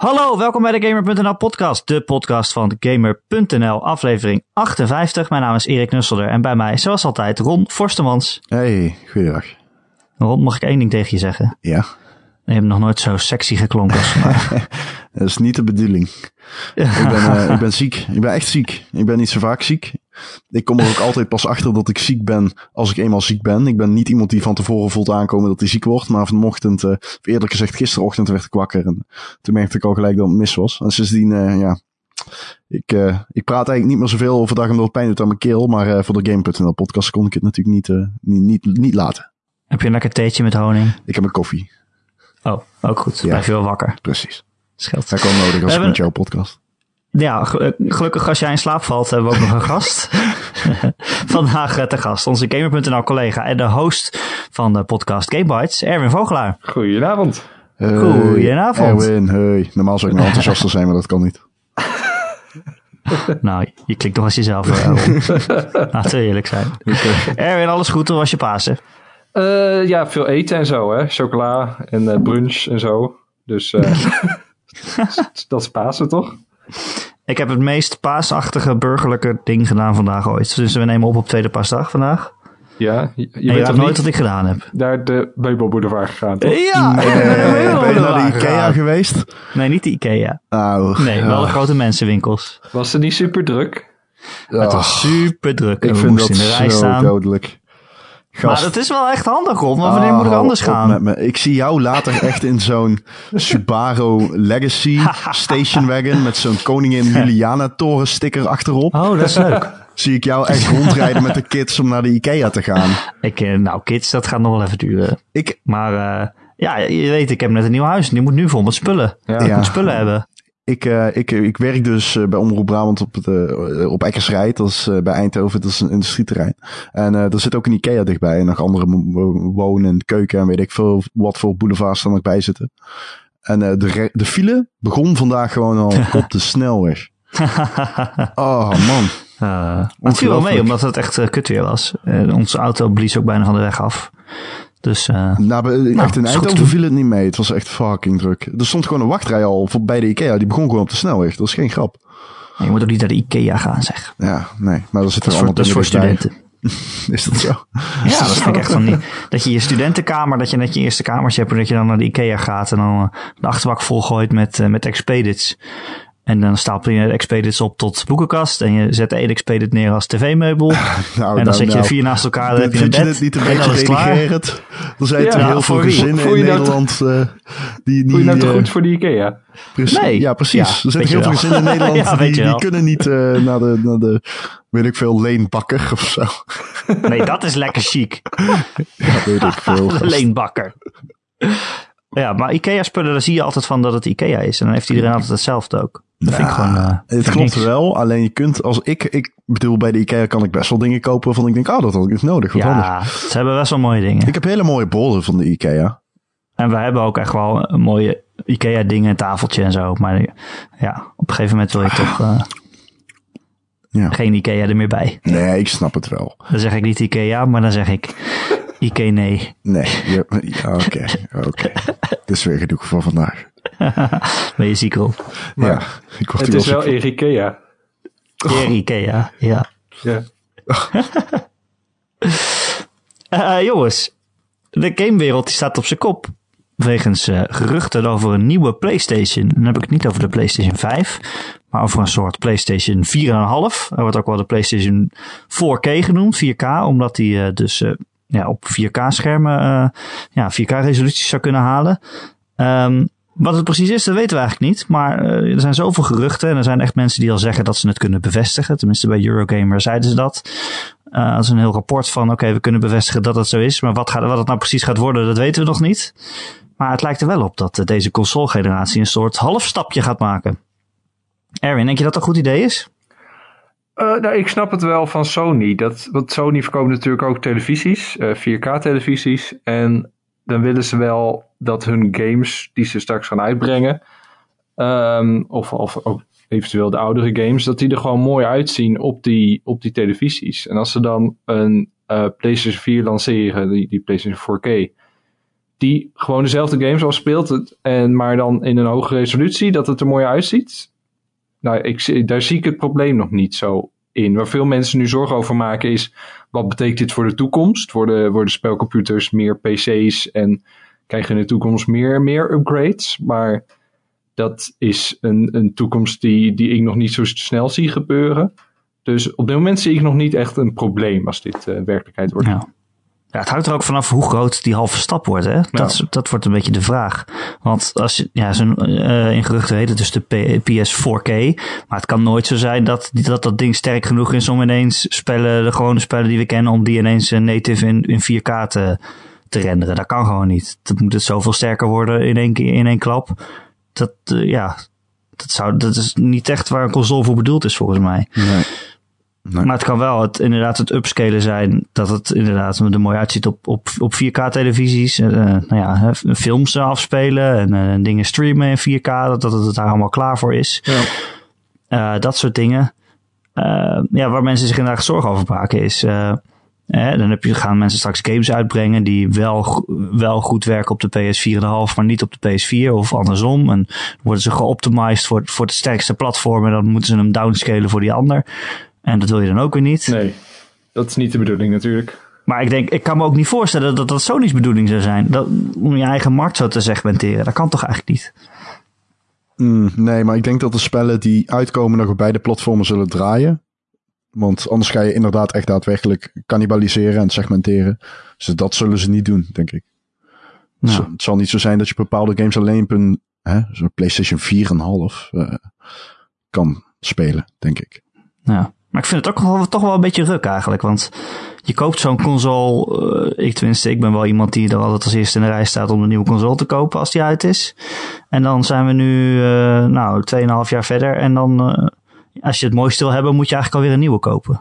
Hallo, welkom bij de Gamer.nl podcast, de podcast van Gamer.nl, aflevering 58. Mijn naam is Erik Nusselder en bij mij, zoals altijd, Ron Forstemans. Hey, goeiedag. Ron, mag ik één ding tegen je zeggen? Ja. Je hebt nog nooit zo sexy geklonken als. Dat is niet de bedoeling. Ik ben, eh, ik ben ziek. Ik ben echt ziek. Ik ben niet zo vaak ziek. Ik kom er ook altijd pas achter dat ik ziek ben als ik eenmaal ziek ben. Ik ben niet iemand die van tevoren voelt aankomen dat hij ziek wordt. Maar vanochtend, of eerlijk gezegd gisterochtend werd ik wakker. En toen merkte ik al gelijk dat het mis was. En sindsdien, eh, ja... Ik, ik praat eigenlijk niet meer zoveel overdag omdat het pijn doet aan mijn keel. Maar voor de Game.nl podcast kon ik het natuurlijk niet, niet, niet, niet laten. Heb je een lekker theetje met honing? Ik heb een koffie. Oh, ook goed. Ja. Blijf je wel wakker. Precies. Scheelt. Dat kan nodig als ik met jouw podcast. Ja, eh, gelukkig als jij in slaap valt, hebben we ook nog een gast. Vandaag eh, te gast, onze Gamer.nl collega en de host van de podcast Game Bites, Erwin Vogelaar. Goedenavond. Hey, Goedenavond. Erwin, hey. Normaal zou ik nou enthousiaster zijn, maar dat kan niet. Nou, je klinkt nog als jezelf. eh. Laten we eerlijk zijn. Erwin, alles goed? Hoe was je Pasen? Eh, ja, veel eten en zo, hè. Chocola en eh, brunch en zo. Dus eh, dat is Pasen, toch? Ik heb het meest paasachtige burgerlijke ding gedaan vandaag ooit. Dus we nemen op op tweede paasdag vandaag. Ja, je, je En toch nooit wat ik gedaan heb. naar de Meubelboulevard gegaan, toch? Ja, ben je naar de Ikea gegaan. geweest? Nee, niet de Ikea. Nee, wel de grote mensenwinkels. Was het niet super druk? Het was super druk. en Ik we vind moesten dat in de rij zo staan. dodelijk. Maar dat is wel echt handig, Ron. Want wanneer ah, moet ik anders op gaan? met me. Ik zie jou later echt in zo'n Subaru Legacy station wagon met zo'n koningin Juliana toren sticker achterop. Oh, dat is leuk. Zie ik jou echt rondrijden met de kids om naar de Ikea te gaan. ik, eh, nou, kids, dat gaat nog wel even duren. Ik, Maar eh, ja, je weet, ik heb net een nieuw huis. Die moet nu vol met spullen. Ja. Ik Ja. moet spullen hebben. Ik, eh, ik, ik werk dus eh, bij Omroep Brabant op, het, eh, op Eckersrijd. Dat is bij Eindhoven, dat is een industrieterrein. En eh er zit ook een Ikea dichtbij. En nog andere wonen en keuken en weet ik veel wat voor boulevards er nog bij zitten. En de, de file begon vandaag gewoon al op de snelweg. Oh man. Maar het viel wel mee, omdat het echt kut weer was. Onze auto blies ook bijna van de weg af. Dus eh, Nou, echt in Eindhoven viel het niet mee. Het was echt fucking druk. Er stond gewoon een wachtrij al voor, bij de Ikea. Die begon gewoon op de snelweg. Dat is geen grap. je moet ook niet naar de Ikea gaan, zeg. Ja, nee. Maar er Dat is voor, allemaal dat is voor dichtbij. studenten. Is dat zo? Ja, dat vind ik echt van niet. Dat je je studentenkamer, dat je net je eerste kamertje hebt en dat je dan naar de Ikea gaat en dan eh, de achterbak volgooit met, met expedits. En dan stapel je de expedits op tot boekenkast en je zet één expedit neer als tv-meubel. Nou, en dan nou, zet je nou. vier naast elkaar, dan heb je een Vind je bed. dit niet een dan beetje is het klaar. redigerend? Er zijn Ja, toch heel veel gezinnen in Nederland eh, die... die Voel je nou toch eh, goed voor die Ikea? precies- Nee. Ja, precies. Ja, er zijn heel veel gezinnen in Nederland Ja, die, kunnen niet eh, naar, de, naar de, weet ik veel, leenbakker of zo. Nee, dat is lekker chic. Ja, weet ik veel. De leenbakker. Ja, maar Ikea-spullen, daar zie je altijd van dat het Ikea is. En dan heeft iedereen altijd hetzelfde ook. Dat vind ik gewoon... eh, Het klopt niks. wel, alleen je kunt als ik, ik bedoel bij de Ikea kan ik best wel dingen kopen waarvan ik denk, ah dat had ik niet nodig, wat anders. Ja, ze hebben best wel mooie dingen. Ik heb hele mooie bollen van de Ikea. En we hebben ook echt wel een mooie Ikea dingen, een tafeltje en zo. Maar ja, op een gegeven moment wil je toch eh, Ja. geen Ikea er meer bij. Nee, ik snap het wel. Dan zeg ik niet Ikea, maar dan zeg ik Ikea nee. Nee, oké, oké. Het is weer genoeg voor vandaag. Ben je ziek ja, ik word Het is wel. Ikea. Eer Ikea, ja. Ja. Eh, jongens, de gamewereld die staat op zijn kop. Wegens eh, geruchten over een nieuwe PlayStation. Dan heb ik het niet over de PlayStation 5, maar over een soort PlayStation 4,5. Er wordt ook wel de PlayStation 4K genoemd, 4K, omdat die eh, dus eh, ja, op 4K-schermen eh, ja, 4K-resoluties zou kunnen halen. Ehm, wat het precies is, dat weten we eigenlijk niet. Maar eh, er zijn zoveel geruchten en er zijn echt mensen die al zeggen dat ze het kunnen bevestigen. Tenminste, bij Eurogamer zeiden ze dat. Eh, dat is een heel rapport van, oké, we kunnen bevestigen dat het zo is. Maar wat, gaat, wat het nou precies gaat worden, dat weten we nog niet. Maar het lijkt er wel op dat deze console-generatie een soort halfstapje gaat maken. Erwin, denk je dat dat een goed idee is? Eh, nou, ik snap het wel van Sony. Dat, want Sony verkoopt natuurlijk ook televisies, eh, 4K-televisies. En dan willen ze wel dat hun games die ze straks gaan uitbrengen, ehm, of, of eventueel de oudere games, dat die er gewoon mooi uitzien op die, op die televisies. En als ze dan een eh, PlayStation 4 lanceren, die, die PlayStation 4K, die gewoon dezelfde games al speelt, en, maar dan in een hoge resolutie, dat het er mooi uitziet. Nou, ik, daar zie ik het probleem nog niet zo in. Waar veel mensen nu zorgen over maken is, wat betekent dit voor de toekomst? Worden, worden spelcomputers meer PC's en krijgen in de toekomst meer, meer upgrades? Maar dat is een, een toekomst die, die ik nog niet zo snel zie gebeuren. Dus op dit moment zie ik nog niet echt een probleem als dit uh, werkelijkheid wordt. Ja, het hangt er ook vanaf hoe groot die halve stap wordt. Hè? Dat, dat wordt een beetje de vraag. Want als je, ja, zo'n uh, in geruchten heet het dus de PS 4K. Maar het kan nooit zo zijn dat, dat dat ding sterk genoeg is om ineens spellen, de gewone spellen die we kennen, om die ineens native in, in 4K te, te renderen. Dat kan gewoon niet. Dat moet het zoveel sterker worden in één, in één klap. Dat, uh, ja, dat, zou, dat is niet echt waar een console voor bedoeld is volgens mij. Nee. Nee. Maar het kan wel het, inderdaad het upscalen zijn. Dat het inderdaad er mooi uitziet op, op, op 4K televisies. Uh, nou ja, films afspelen en uh, dingen streamen in 4K. Dat, dat het daar allemaal klaar voor is. Ja. Uh, dat soort dingen. ja, waar mensen zich inderdaad zorgen over maken is... Eh, dan heb je, gaan mensen straks games uitbrengen die wel, wel goed werken op de PS4,5, maar niet op de PS4 of andersom. En worden ze geoptimized voor, voor het sterkste platform en dan moeten ze hem downscalen voor die ander. En dat wil je dan ook weer niet. Nee, dat is niet de bedoeling natuurlijk. Maar ik denk, ik kan me ook niet voorstellen dat dat Sony's bedoeling zou zijn. Dat, om je eigen markt zo te segmenteren. Dat kan toch eigenlijk niet? Mm, nee, maar ik denk dat de spellen die uitkomen nog op beide platformen zullen draaien. Want anders ga je inderdaad echt daadwerkelijk cannibaliseren en segmenteren. Dus dat zullen ze niet doen, denk ik. Nou. Het zal niet zo zijn dat je bepaalde games alleen op een hè, zo'n PlayStation 4,5 uh, kan spelen, denk ik. Ja. Maar ik vind het ook wel, toch wel een beetje ruk eigenlijk. Want je koopt zo'n console. Uh, ik tenminste, ik ben wel iemand die er altijd als eerste in de rij staat om een nieuwe console te kopen als die uit is. En dan zijn we nu, uh, nou, 2,5 jaar verder. En dan, uh, als je het mooiste wil hebben, moet je eigenlijk alweer een nieuwe kopen.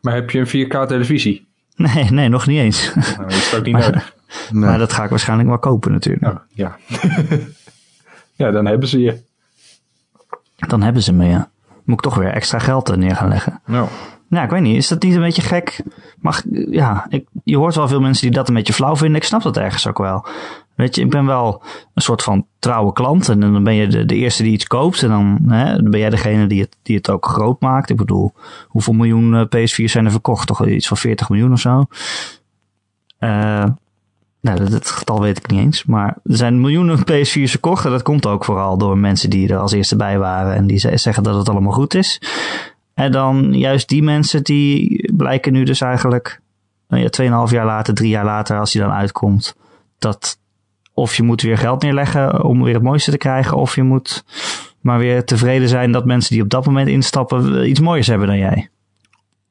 Maar heb je een 4K televisie? Nee, nee, nog niet eens. Nou, dat is ook niet nodig. Nee. Maar dat ga ik waarschijnlijk wel kopen natuurlijk. Nou, ja. ja, dan hebben ze je. Dan hebben ze me, ja. Moet ik toch weer extra geld neer gaan leggen. Nou. Nou, ik weet niet. Is dat niet een beetje gek? Mag, ja, ik, je hoort wel veel mensen die dat een beetje flauw vinden. Ik snap dat ergens ook wel. Weet je, ik ben wel een soort van trouwe klant. En dan ben je de, de eerste die iets koopt. En dan, hè, dan ben jij degene die het, die het ook groot maakt. Ik bedoel, hoeveel miljoen PS4 zijn er verkocht? Toch iets van 40 miljoen of zo? Uh, nou, dat, getal weet ik niet eens. Maar er zijn miljoenen PS4's verkocht. En dat komt ook vooral door mensen die er als eerste bij waren. En die zeggen dat het allemaal goed is. En dan juist die mensen die blijken nu dus eigenlijk nou 2,5 jaar later, drie jaar later, als die dan uitkomt, dat of je moet weer geld neerleggen om weer het mooiste te krijgen, of je moet maar weer tevreden zijn dat mensen die op dat moment instappen iets mooiers hebben dan jij.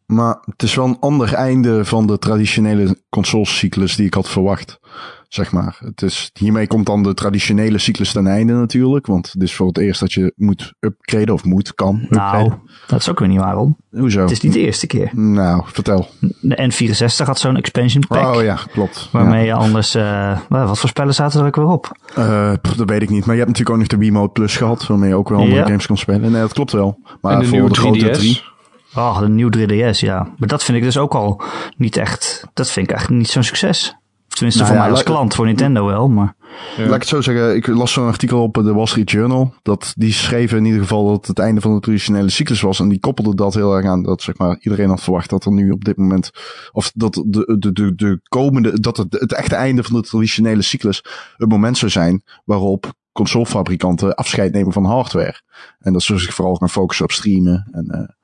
Maar het is wel een ander einde van de traditionele consolecyclus die ik had verwacht. Zeg maar. Het is, hiermee komt dan de traditionele cyclus ten einde natuurlijk. Want het is voor het eerst dat je moet upgraden of moet, kan upgraden. Nou, dat is ook weer niet waarom. Hoezo? Het is niet de eerste keer. Nou, vertel. De N64 had zo'n expansion pack. Oh ja, klopt. Waarmee ja. je anders... Uh, wat voor spellen zaten er ook weer op? Uh, dat weet ik niet. Maar je hebt natuurlijk ook nog de Wiimote Plus gehad. Waarmee je ook wel andere Ja. games kon spelen. Nee, dat klopt wel. Maar En de voor nieuwe de grote 3DS. Oh, de nieuw 3DS, ja. Maar dat vind ik dus ook al niet echt... Dat vind ik eigenlijk niet zo'n succes. Tenminste, Nou voor ja, mij als la- klant, voor Nintendo wel, maar... Ja. Laat ik het zo zeggen. Ik las zo'n artikel op de Wall Street Journal. Dat die schreven in ieder geval dat het het einde van de traditionele cyclus was. En die koppelde dat heel erg aan dat zeg maar, iedereen had verwacht dat er nu op dit moment. Of dat de, de, de, de komende. Dat het, het echte einde van de traditionele cyclus. Het moment zou zijn waarop consolefabrikanten afscheid nemen van hardware. En dat ze zich vooral gaan focussen op streamen en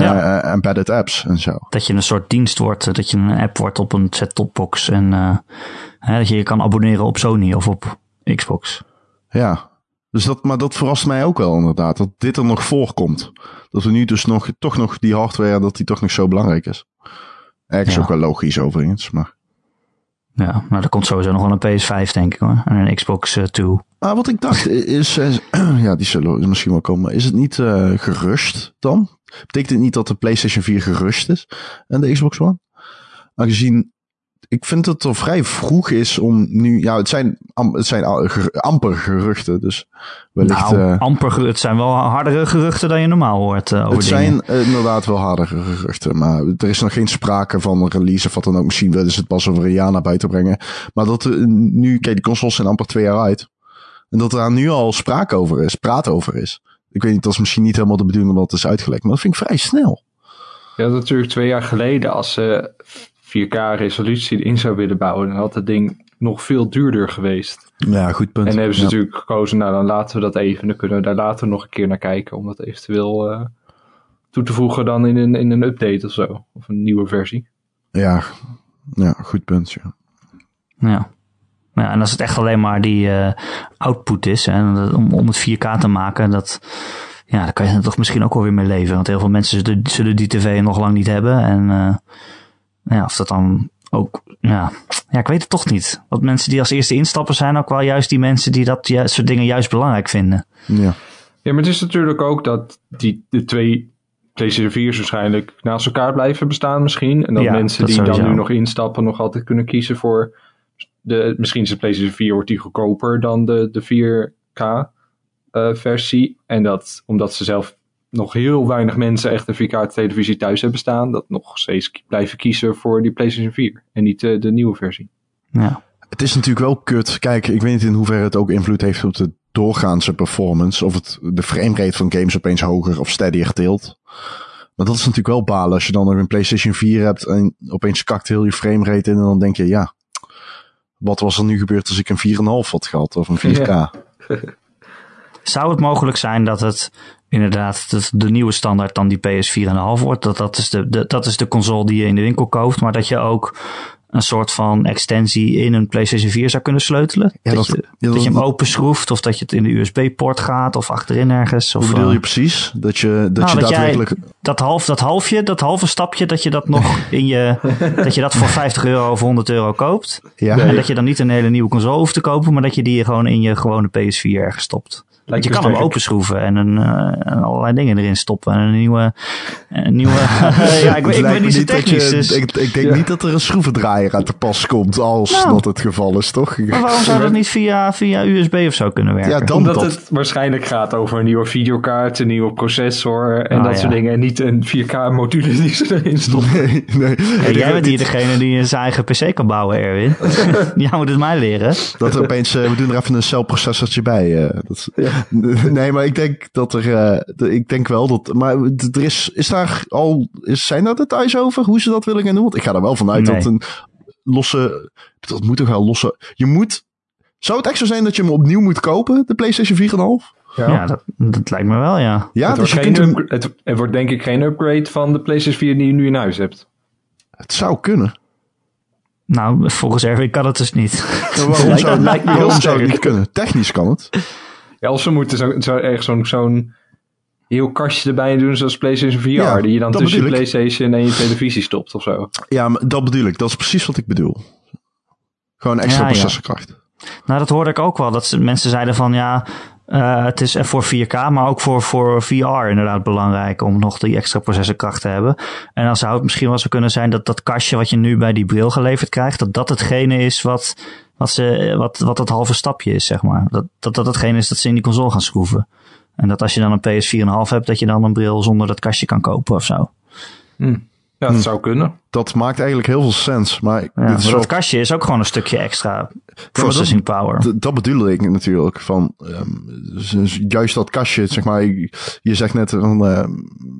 Ja. eh, embedded apps en zo. Dat je een soort dienst wordt, dat je een app wordt op een set-top box. En hè, dat je je kan abonneren op Sony of op Xbox. Ja. Dus dat, maar dat verrast mij ook wel inderdaad. Dat dit er nog voorkomt. Dat we nu dus nog, toch nog die hardware, dat die toch nog zo belangrijk is. Ergens Ja. ook wel logisch overigens. Maar. Ja, nou, er komt sowieso nog wel een PS5, denk ik hoor. En een Xbox eh, 2. Ah, wat ik dacht is, is ja, die zullen misschien wel komen. maar Is het niet eh, gerust dan? Betekent het niet dat de PlayStation 4 gerust is en de Xbox One? Aangezien ik vind dat het al vrij vroeg is om nu... Ja, het zijn, am- het zijn amper geruchten, dus wellicht... nou, eh, amper, het zijn wel hardere geruchten dan je normaal hoort eh, over het dingen. zijn eh, inderdaad wel harde geruchten, maar er is nog geen sprake van een release of wat dan ook. Misschien willen ze het pas over een jaar naar buiten brengen. Maar dat er nu, kijk, die consoles zijn amper twee jaar uit. En dat er daar nu al sprake over is, praat over is. Ik weet niet, dat is misschien niet helemaal de bedoeling omdat het is uitgelekt, maar dat vind ik vrij snel. Ja, natuurlijk twee jaar geleden, als ze 4K resolutie in zou willen bouwen, dan had het ding nog veel duurder geweest. Ja, goed punt. En dan hebben ze Ja. natuurlijk gekozen, nou dan laten we dat even. Dan kunnen we daar later nog een keer naar kijken. Om dat eventueel eh, toe te voegen dan in een, in een update of zo. Of een nieuwe versie. Ja, ja, goed punt. Ja. Ja. Ja, en als het echt alleen maar die eh, output is, hè, om, om het 4K te maken, dat, ja, daar kan je er toch misschien ook wel weer mee leven. Want heel veel mensen zullen, zullen die tv nog lang niet hebben. En eh, ja, of dat dan ook, ja, ja, ik weet het toch niet. Want mensen die als eerste instappen zijn ook wel juist die mensen die dat ju- soort dingen juist belangrijk vinden. ja. Ja, maar het is natuurlijk ook dat die, de twee PlayStation 4's waarschijnlijk naast elkaar blijven bestaan misschien. En dat Ja, mensen dat die dan nu nog instappen nog altijd kunnen kiezen voor... De, misschien is de PlayStation 4 wordt die goedkoper dan de, de 4K eh, versie. En dat omdat ze zelf nog heel weinig mensen echt een 4K televisie thuis hebben staan. Dat nog steeds blijven kiezen voor die PlayStation 4. En niet eh, de nieuwe versie. Ja. Het is natuurlijk wel kut. Kijk, ik weet niet in hoeverre het ook invloed heeft op de doorgaanse performance. Of het de framerate van games opeens hoger of steadier tilt. Maar dat is natuurlijk wel balen als je dan nog een PlayStation 4 hebt en opeens kakt heel je framerate in. En dan denk je, ja, wat was er nu gebeurd als ik een 4,5 had gehad of een 4K? Ja. Zou het mogelijk zijn dat het inderdaad dat de nieuwe standaard dan die PS4,5 wordt? Dat, dat, is de, de, dat is de console die je in de winkel koopt, maar dat je ook een soort van extensie in een PlayStation 4 zou kunnen sleutelen? Ja, dat, dat- je, ja, dat dat- je hem openschroeft of dat je het in de USB-poort gaat of achterin ergens. Of, Hoe bedoel eh, je precies? Dat je, dat Nou, je jij- daadwerkelijk... dat, half, dat halfje, dat halve stapje, dat je dat nog in je, dat je dat voor 50 euro of 100 euro koopt. Ja, En dat je dan niet een hele nieuwe console hoeft te kopen, maar dat je die gewoon in je gewone PS4 ergens stopt. Want je kan hem openschroeven en, een, eh, en allerlei dingen erin stoppen. En een nieuwe... Een nieuwe ja, ik, ik ben niet zo technisch, je- dus... ik, ik denk Ja. niet dat er een schroevendraaier aan te pas komt als Nou. dat het geval is, toch? Maar waarom zou dat niet via, via USB of zo kunnen werken? Ja, dan Omdat dat. het waarschijnlijk gaat over een nieuwe videokaart, een nieuwe processor en Ah, dat ja. soort dingen. En niet een 4K-module die ze erin stoppen. Nee, nee. Hey, jij bent hier degene die zijn eigen PC kan bouwen, Erwin. jij moet het mij leren. Dat er opeens, eh, we doen er even een celprocessortje bij. eh, dat, is- Nee, maar ik denk dat er, eh, ik denk wel dat, maar er is, is daar al, is, zijn daar details over hoe ze dat willen gaan doen? Want ik ga er wel vanuit Nee. dat een losse, dat moet toch wel losse, je moet, zou het echt zo zijn dat je hem opnieuw moet kopen, de PlayStation 4,5? Ja, dat, dat lijkt me wel, ja. Ja, het, dus wordt je geen kunt het, het wordt denk ik geen upgrade van de PlayStation 4 die je nu in huis hebt. het zou kunnen. Nou, volgens Erwin kan het dus niet. Maar waarom Lijkt- zou, lijkt me heel waarom zou het niet kunnen? Technisch kan het. Ja, of ze moeten zo, zo, echt zo'n zo'n heel kastje erbij doen zoals PlayStation VR. Ja, die je dan tussen je. PlayStation en je televisie stopt of zo. Ja, maar dat bedoel ik. Dat is precies wat ik bedoel. Gewoon extra Ja, ja. processorkracht. Nou, dat hoorde ik ook wel. Dat ze, mensen zeiden van ja, eh, het is voor 4K, maar ook voor, voor VR inderdaad belangrijk om nog die extra processorkracht te hebben. En dan zou het misschien wel zo kunnen zijn dat dat kastje wat je nu bij die bril geleverd krijgt, dat dat hetgene is wat, wat, ze, wat, wat het halve stapje is, zeg maar. Dat, dat dat hetgene is dat ze in die console gaan schroeven. En dat als je dan een PS4,5 hebt, dat je dan een bril zonder dat kastje kan kopen of zo. Ja, dat zou kunnen. Dat maakt eigenlijk heel veel sens. Maar, Ja, dit maar dat wel- kastje is ook gewoon een stukje extra dat- processing power. Dat bedoel ik natuurlijk. Van, ehm, dus- dus juist dat kastje, zeg maar. Je, zegt net, van, ehm,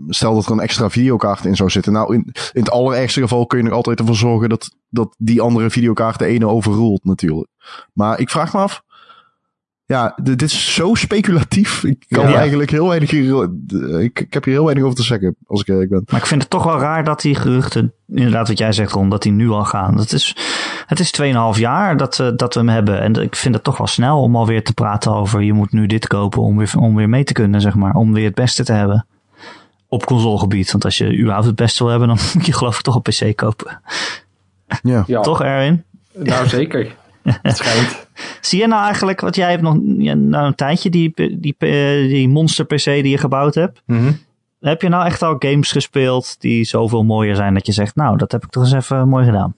stel dat er een extra videokaart in zou zitten. Nou, in, in het allerergste geval kun je er altijd ervoor zorgen dat, dat die andere videokaart de ene overroelt natuurlijk. Maar ik vraag me af. Ja, dit is zo speculatief. Ik kan Ja. eigenlijk heel weinig hier, ik, ik heb hier heel weinig over te zeggen, als ik eerlijk ben. Maar ik vind het toch wel raar dat die geruchten, inderdaad wat jij zegt Ron, dat die nu al gaan. Het is, het is 2,5 jaar dat, we dat we hem hebben. En ik vind het toch wel snel om alweer te praten over je moet nu dit kopen om weer, om weer mee te kunnen, zeg maar. Om weer het beste te hebben. Op consolegebied. Want als je überhaupt het beste wil hebben, dan moet je geloof ik toch een PC kopen. Ja. Ja, Toch Erwin? nou zeker. Het schijnt. Zie je nou eigenlijk, wat jij hebt nog ja, nou een tijdje, die, die, die monster PC die je gebouwd hebt. Mhm. Heb je nou echt al games gespeeld die zoveel mooier zijn dat je zegt, nou dat heb ik toch eens even mooi gedaan.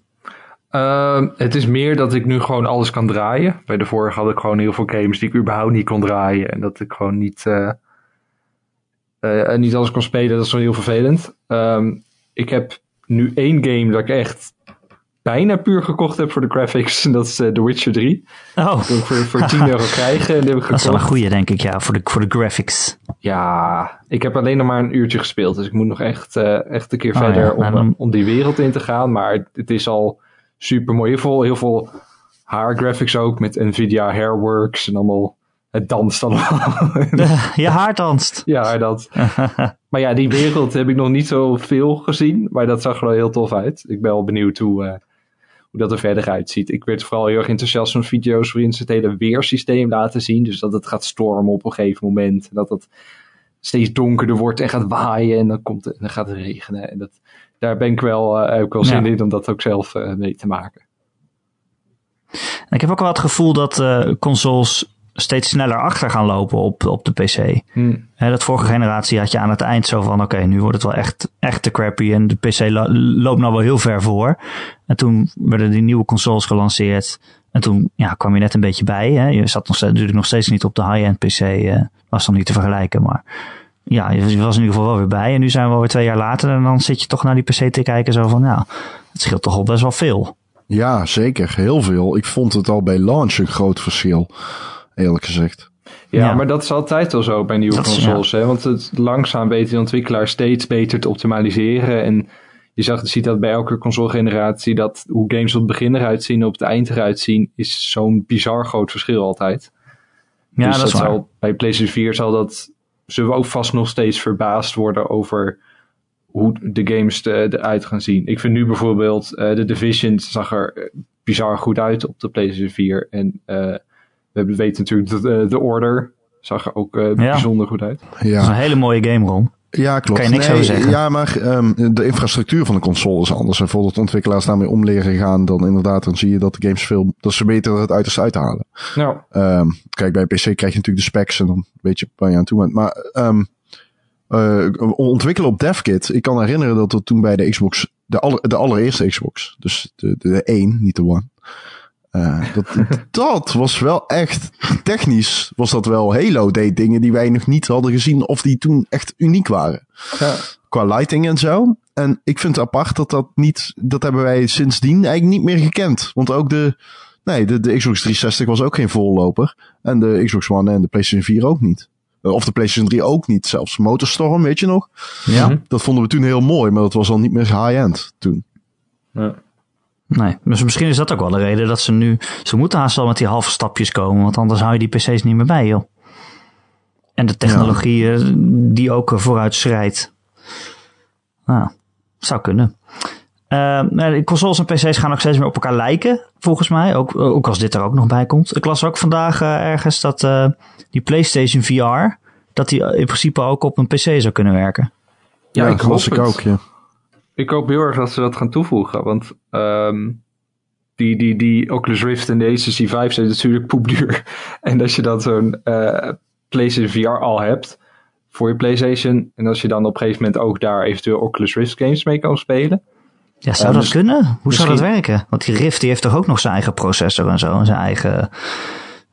Ehm, het is meer dat ik nu gewoon alles kan draaien. Bij de vorige had ik gewoon heel veel games die ik überhaupt niet kon draaien. En dat ik gewoon niet, eh, eh, niet alles kon spelen. Dat is wel heel vervelend. Ehm, ik heb nu één game dat ik echt bijna puur gekocht heb voor de graphics. En dat is uh, The Witcher 3. Oh. Dat wil ik voor, voor 10 euro krijgen. En die heb ik Dat is wel een goede, denk ik, ja, voor de, voor de graphics. Ja, ik heb alleen nog maar een uurtje gespeeld. Dus ik moet nog echt, eh, echt een keer Oh, verder ja. om, Nou, dan- om die wereld in te gaan. Maar het, het is al super mooi. Heel veel, heel veel haar graphics ook met Nvidia Hairworks en allemaal. Het danst allemaal. Je haar danst. ja, dat. Maar ja, die wereld heb ik nog niet zo veel gezien. Maar dat zag er wel heel tof uit. Ik ben wel benieuwd hoe, eh, hoe dat er verder uitziet. Ik werd vooral heel erg enthousiast van video's waarin ze het hele weersysteem laten zien. Dus dat het gaat stormen op een gegeven moment. Dat het steeds donkerder wordt en gaat waaien. En dan, komt het, en dan gaat het regenen. En dat, daar ben ik wel, heb ik wel zin Ja. in om dat ook zelf eh, mee te maken. Ik heb ook wel het gevoel dat eh, consoles steeds sneller achter gaan lopen op, op de PC. Hm. Hè, dat vorige generatie had je aan het eind zo van, oké, nu wordt het wel echt, echt te crappy en de PC lo- loopt nou wel heel ver voor. En toen werden die nieuwe consoles gelanceerd en toen ja, kwam je net een beetje bij. Hè. Je zat nog natuurlijk nog steeds niet op de high-end PC, eh, was dan niet te vergelijken, maar ja, je was in ieder geval wel weer bij. En nu zijn we alweer twee jaar later en dan zit je toch naar die PC te kijken zo van, ja, het scheelt toch al best wel veel. Ja, zeker. Heel veel. Ik vond het al bij launch een groot verschil. Eerlijk gezegd. Ja, Ja. maar dat is altijd wel zo bij nieuwe Dat is- consoles. Hè? Want het langzaam weten de ontwikkelaar steeds beter te optimaliseren. En je zag, je ziet dat bij elke consolegeneratie, dat hoe games op het begin eruit zien en op het eind eruit zien, is zo'n bizar groot verschil altijd. Ja, dus dat is waar. zal, bij PlayStation 4 zal dat, zullen we ook vast nog steeds verbaasd worden over hoe de games er- eruit gaan zien. Ik vind nu bijvoorbeeld, eh de Division zag er eh, bizar goed uit op de PlayStation 4. En eh, we hebben- weten natuurlijk dat The Order zag er ook eh, Ja. bijzonder goed uit. Dat is Ja, een hele mooie game, Ron. ja klopt. Kan je niks over zeggen. Ja, maar ehm, de infrastructuur van de console is anders. En voordat ontwikkelaars daarmee om leren gaan, dan inderdaad, dan zie je dat de games veel, dat ze beter het uiterste uithalen. Nou, Ehm, kijk, bij een PC krijg je natuurlijk de specs en dan weet je waar je aan toe bent. Maar ehm, eh, ontwikkelen op DevKit. Ik kan herinneren dat we toen bij de Xbox, de, aller, de allereerste Xbox, dus de, de, de 1, niet de One. Eh, dat, dat was wel echt, technisch was dat wel. Halo deed dingen die wij nog niet hadden gezien of die toen echt uniek waren. ja. Qua lighting en zo. En ik vind het apart dat dat niet, dat hebben wij sindsdien eigenlijk niet meer gekend. Want ook de, nee, de, de Xbox 360 was ook geen voorloper. En de Xbox One en de PlayStation 4 ook niet. Eh, Of de PlayStation 3 ook niet. Zelfs Motorstorm, weet je nog? Ja. Dat vonden we toen heel mooi, maar dat was al niet meer high-end toen. ja. Nee, dus misschien is dat ook wel de reden dat ze nu... Ze moeten haast wel met die halve stapjes komen, want anders hou je die PC's niet meer bij, joh. En de technologie eh, die ook eh, vooruit schrijdt. Nou, zou kunnen. Eh, de consoles en PC's gaan ook steeds meer op elkaar lijken, volgens mij. Ook, ook als dit er ook nog bij komt. Ik las ook vandaag eh, ergens dat eh, die PlayStation VR... dat die in principe ook op een PC zou kunnen werken. Ja, ik dat was hoop ik ook, ja. Ik hoop heel erg dat ze dat gaan toevoegen. Want ehm, die, die, die Oculus Rift en de HTC Vive zijn natuurlijk poepduur. En als je dan zo'n eh, PlayStation VR al hebt voor je PlayStation. En als je dan op een gegeven moment ook daar eventueel Oculus Rift games mee kan spelen. Ja, zou Ja, dat dus- kunnen? Hoe zou dat werken? Want die Rift die heeft toch ook nog zijn eigen processor en zo. En zijn eigen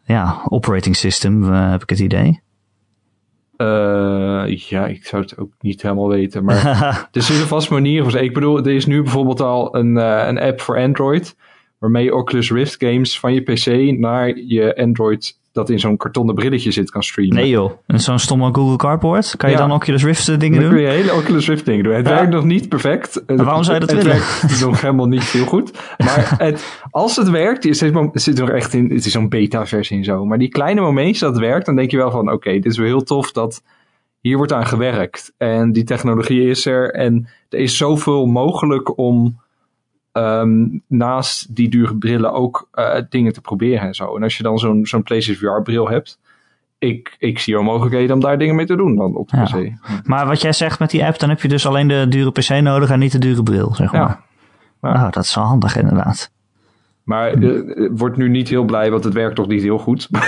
ja, operating system, eh, heb ik het idee. Eh, ja, ik zou het ook niet helemaal weten. Maar er zullen vast manieren voor zijn. Ik bedoel, er is nu bijvoorbeeld al een, eh, een app voor Android. Waarmee je Oculus Rift games van je PC naar je Android dat in zo'n kartonnen brilletje zit kan streamen. nee joh, en zo'n stomme Google Cardboard. Kan je dan Oculus Rift dingen Dan kun doen? je hele Oculus Rift dingen doen. Het Ja. werkt nog niet perfect. Maar waarom zou je dat het willen? werkt nog helemaal niet heel goed. Maar het, als het werkt, het zit, het zit nog echt in, het is zo'n beta-versie en zo. Maar die kleine momentjes dat het werkt, dan denk je wel van, oké, dit is wel heel tof dat hier wordt aan gewerkt. En die technologie is er en er is zoveel mogelijk om ehm, naast die dure brillen ook eh, dingen te proberen en zo. En als je dan zo'n zo'n PlayStation VR-bril hebt, ik, ik zie wel mogelijkheden om daar dingen mee te doen dan op de Ja. PC. Maar wat jij zegt met die app, dan heb je dus alleen de dure PC nodig en niet de dure bril, zeg maar. Ja. Ja. Oh, dat is wel handig inderdaad. Maar uh, wordt nu niet heel blij, want het werkt toch niet heel goed. nee.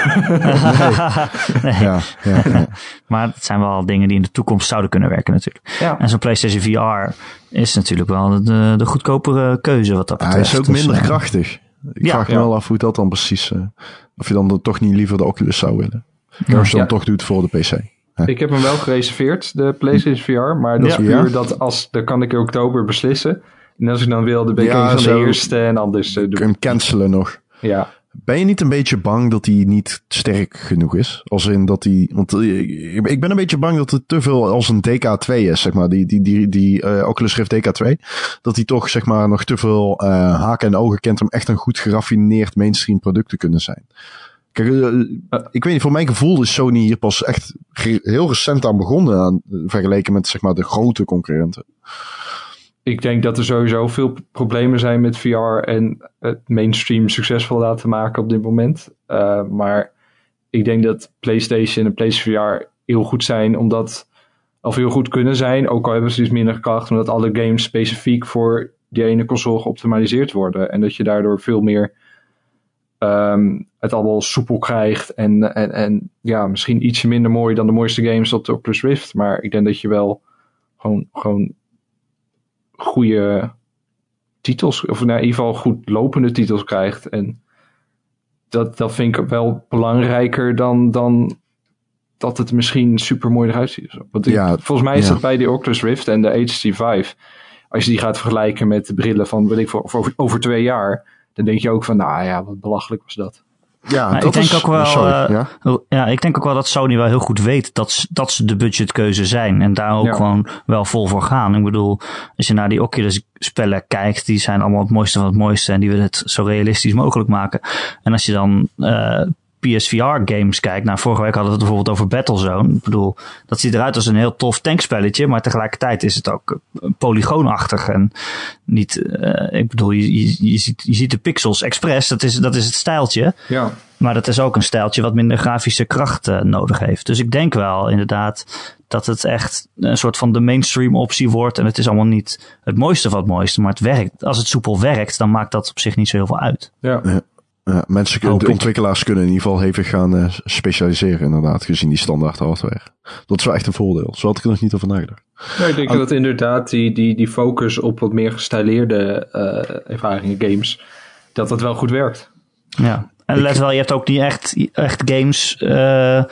Ja, ja, ja. Maar het zijn wel dingen die in de toekomst zouden kunnen werken natuurlijk. Ja. En zo'n PlayStation VR is natuurlijk wel de, de goedkopere keuze wat dat betreft. Hij is ook minder dus, krachtig. Ik vraag me wel af hoe dat dan precies... Uh, of je dan toch niet liever de Oculus zou willen. Als je dan toch doet voor de PC. Ik heb hem wel gereserveerd, de PlayStation VR. Maar dat is puur dat als... Dan kan ik in oktober beslissen. En als ik dan wil, dan ben ik ja, een van de eerste en anders. Uh, Kun je hem cancelen nog. Ja. Ben je niet een beetje bang dat hij niet sterk genoeg is? Als in dat hij. Want ik ben een beetje bang dat het te veel als een DK2 is, zeg maar. Die, die, die, die uh, Oculus Rift DK2. Dat hij toch, zeg maar, nog te veel uh, haken en ogen kent om echt een goed geraffineerd mainstream product te kunnen zijn. Kijk, ik weet niet, voor mijn gevoel is Sony hier pas echt heel recent aan begonnen, aan, vergeleken met zeg maar de grote concurrenten ik denk dat er sowieso veel problemen zijn met VR en het mainstream succesvol laten maken op dit moment. Uh, maar ik denk dat PlayStation en PlayStation VR heel goed zijn, omdat, of heel goed kunnen zijn, ook al hebben ze dus minder kracht, omdat alle games specifiek voor die ene console geoptimaliseerd worden. En dat je daardoor veel meer um, het allemaal soepel krijgt en, en, en ja, misschien ietsje minder mooi dan de mooiste games op de Oculus Rift. Maar ik denk dat je wel gewoon, gewoon goede titels, of in ieder geval goed lopende titels krijgt. En dat, dat vind ik wel belangrijker dan, dan dat het misschien super mooi eruit ziet. Want ik, ja, volgens mij is dat bij de Oculus Rift en de HTC Vive. Als je die gaat vergelijken met de brillen van, weet ik, voor, over, over twee jaar, dan denk je ook van, nou ja, wat belachelijk was dat. Ja, dat ik denk is, ook wel. Sorry, uh, ja? ja? ik denk ook wel dat Sony wel heel goed weet dat, dat ze de budgetkeuze zijn. En daar ook gewoon wel vol voor gaan. Ik bedoel, als je naar die Oculus spellen kijkt, die zijn allemaal het mooiste van het mooiste. En die willen het zo realistisch mogelijk maken. En als je dan uh, PSVR games kijkt. Nou, vorige week hadden we het bijvoorbeeld over Battlezone. Ik bedoel, dat ziet eruit als een heel tof tankspelletje, maar tegelijkertijd is het ook polygoonachtig en niet, uh, ik bedoel, je, je, je, ziet, je ziet de pixels express, dat is, dat is het stijltje. Ja. Maar dat is ook een stijltje wat minder grafische kracht uh, nodig heeft. Dus ik denk wel inderdaad dat het echt een soort van de mainstream optie wordt. En het is allemaal niet het mooiste van het mooiste, maar het werkt. Als het soepel werkt, dan maakt dat op zich niet zo heel veel uit. Ja. Ja. Ja, mensen, kunnen, de ontwikkelaars kunnen in ieder geval hevig gaan uh, specialiseren, inderdaad, gezien die standaard hardware. Dat is wel echt een voordeel. Zo had ik er nog niet over nagedacht. Ja, ik denk dat inderdaad die, die, die focus op wat meer gestileerde uh, ervaringen, games, dat dat wel goed werkt. Ja, en let wel, je hebt ook niet echt, echt games uh,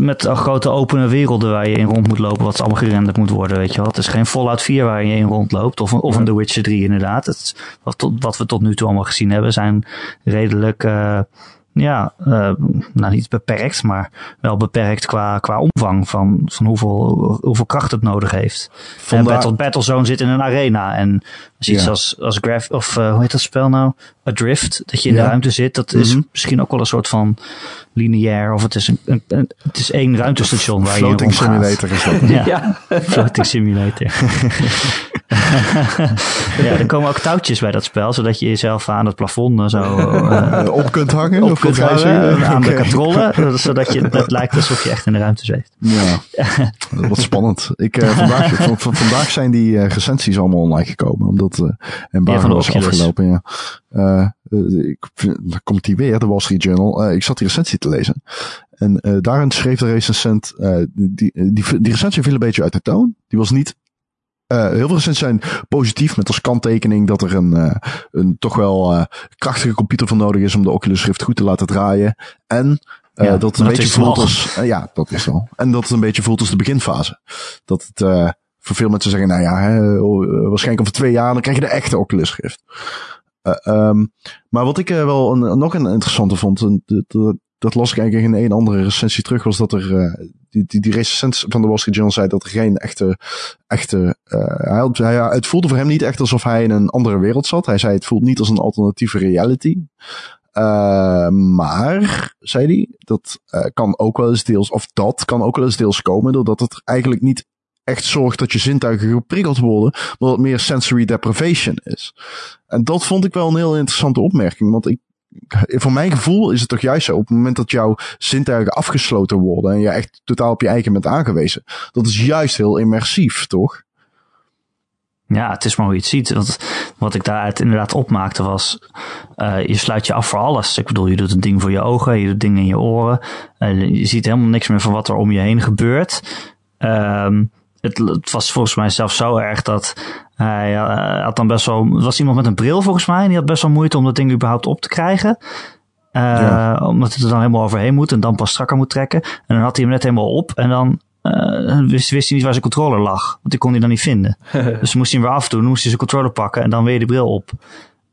met grote opene werelden waar je in rond moet lopen, wat allemaal gerenderd moet worden, weet je wel. Het is geen Fallout 4 waar je in rondloopt, of, of een The Witcher 3 inderdaad. Het, wat, wat we tot nu toe allemaal gezien hebben, zijn redelijk uh, ja, uh, nou niet beperkt, maar wel beperkt qua, qua omvang van, van hoeveel, hoeveel kracht het nodig heeft. Vandaar... En Battle, Battlezone zit in een arena. En als iets ja. als, als graph, of uh, hoe heet dat spel nou? Adrift, dat je in ja. de ruimte zit, dat is mm -hmm. misschien ook wel een soort van lineair, of het is een, een, een het is één ruimtestation waar Floating je in simulator is dat. ja. floating simulator. ja, er komen ook touwtjes bij dat spel, zodat je jezelf aan het plafond zo uh, op kunt hangen. Op kunt hangen, aan de katrollen, zodat je, het lijkt alsof je echt in de ruimte zweeft. Ja, wat spannend. Ik, uh, vandaag, vandaag zijn die uh, recensies allemaal online gekomen, omdat uh, embargo ja, was afgelopen. Ja. Ik, dan komt die weer, de Wall Street Journal. Ik zat die recensie te lezen. En daarin schreef de recensent, die, die, die recensie viel een beetje uit de toon. Die was niet Uh, heel veel recensies zijn positief met als kanttekening dat er een, uh, een toch wel uh, krachtige computer voor nodig is om de Oculus Rift goed te laten draaien. En ja, dat het een beetje voelt als, ja, dat is wel. En dat het een beetje voelt als de beginfase. Dat het voor veel mensen zeggen, nou ja, hè, waarschijnlijk over twee jaar dan krijg je de echte Oculus Rift. Um, maar wat ik wel een, nog een interessante vond, dat, dat las ik eigenlijk in een andere recensie terug, was dat er uh, die, die, die recensent van de Wall Street Journal zei dat er geen echte, echte uh, hij, hij, het voelde voor hem niet echt alsof hij in een andere wereld zat. Hij zei het voelt niet als een alternatieve reality. Uh, maar, zei hij, dat kan ook wel eens deels, of dat kan ook wel eens deels komen doordat het eigenlijk niet echt zorgt dat je zintuigen geprikkeld worden, maar dat het meer sensory deprivation is. En dat vond ik wel een heel interessante opmerking, want ik voor mijn gevoel is het toch juist zo. Op het moment dat jouw zintuigen afgesloten worden en je echt totaal op je eigen bent aangewezen. Dat is juist heel immersief, toch? Ja, het is maar hoe je het ziet. Want wat ik daaruit inderdaad opmaakte was, uh, je sluit je af voor alles. Ik bedoel, je doet een ding voor je ogen, je doet dingen in je oren. Uh, je ziet helemaal niks meer van wat er om je heen gebeurt. Um, het, het, was volgens mij zelfs zo erg dat hij uh, had dan best wel, was iemand met een bril volgens mij, en die had best wel moeite om dat ding überhaupt op te krijgen. Ja. Omdat het er dan helemaal overheen moet en dan pas strakker moet trekken. En dan had hij hem net helemaal op en dan uh, wist, wist hij niet waar zijn controller lag. Want die kon hij dan niet vinden. dus moest hij hem weer afdoen. Moest hij zijn controller pakken en dan weer de bril op.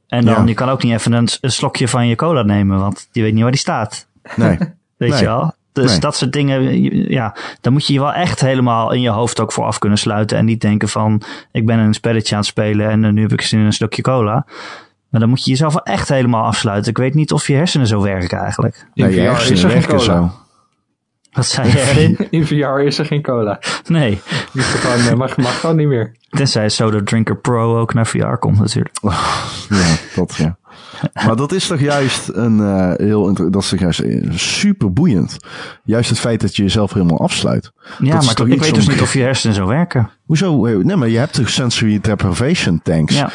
En dan, ja. je kan ook niet even een, een, slokje van je cola nemen, want je weet niet waar die staat. Nee. weet nee. je wel? Dus Nee. dat soort dingen, ja, dan moet je je wel echt helemaal in je hoofd ook voor af kunnen sluiten. En niet denken van, ik ben een spelletje aan het spelen en uh, nu heb ik zin in een slokje cola. Maar dan moet je jezelf wel echt helemaal afsluiten. Ik weet niet of je hersenen zo werken eigenlijk. In Nee, je hersenen er geen werken cola. zo. Wat zei je erin? In VR is er geen cola. Nee, gewoon, eh, mag, mag gewoon niet meer. tenzij Soda Drinker Pro ook naar VR komt natuurlijk. Ja, dat ja. Maar dat is toch juist een uh, heel dat is toch juist eh, super boeiend. Juist het feit dat je jezelf helemaal afsluit. Ja, Dat maar ik weet dus niet of je hersenen zo werken. Hoezo? Eh, Nee, maar je hebt toch sensory deprivation tanks. Ja.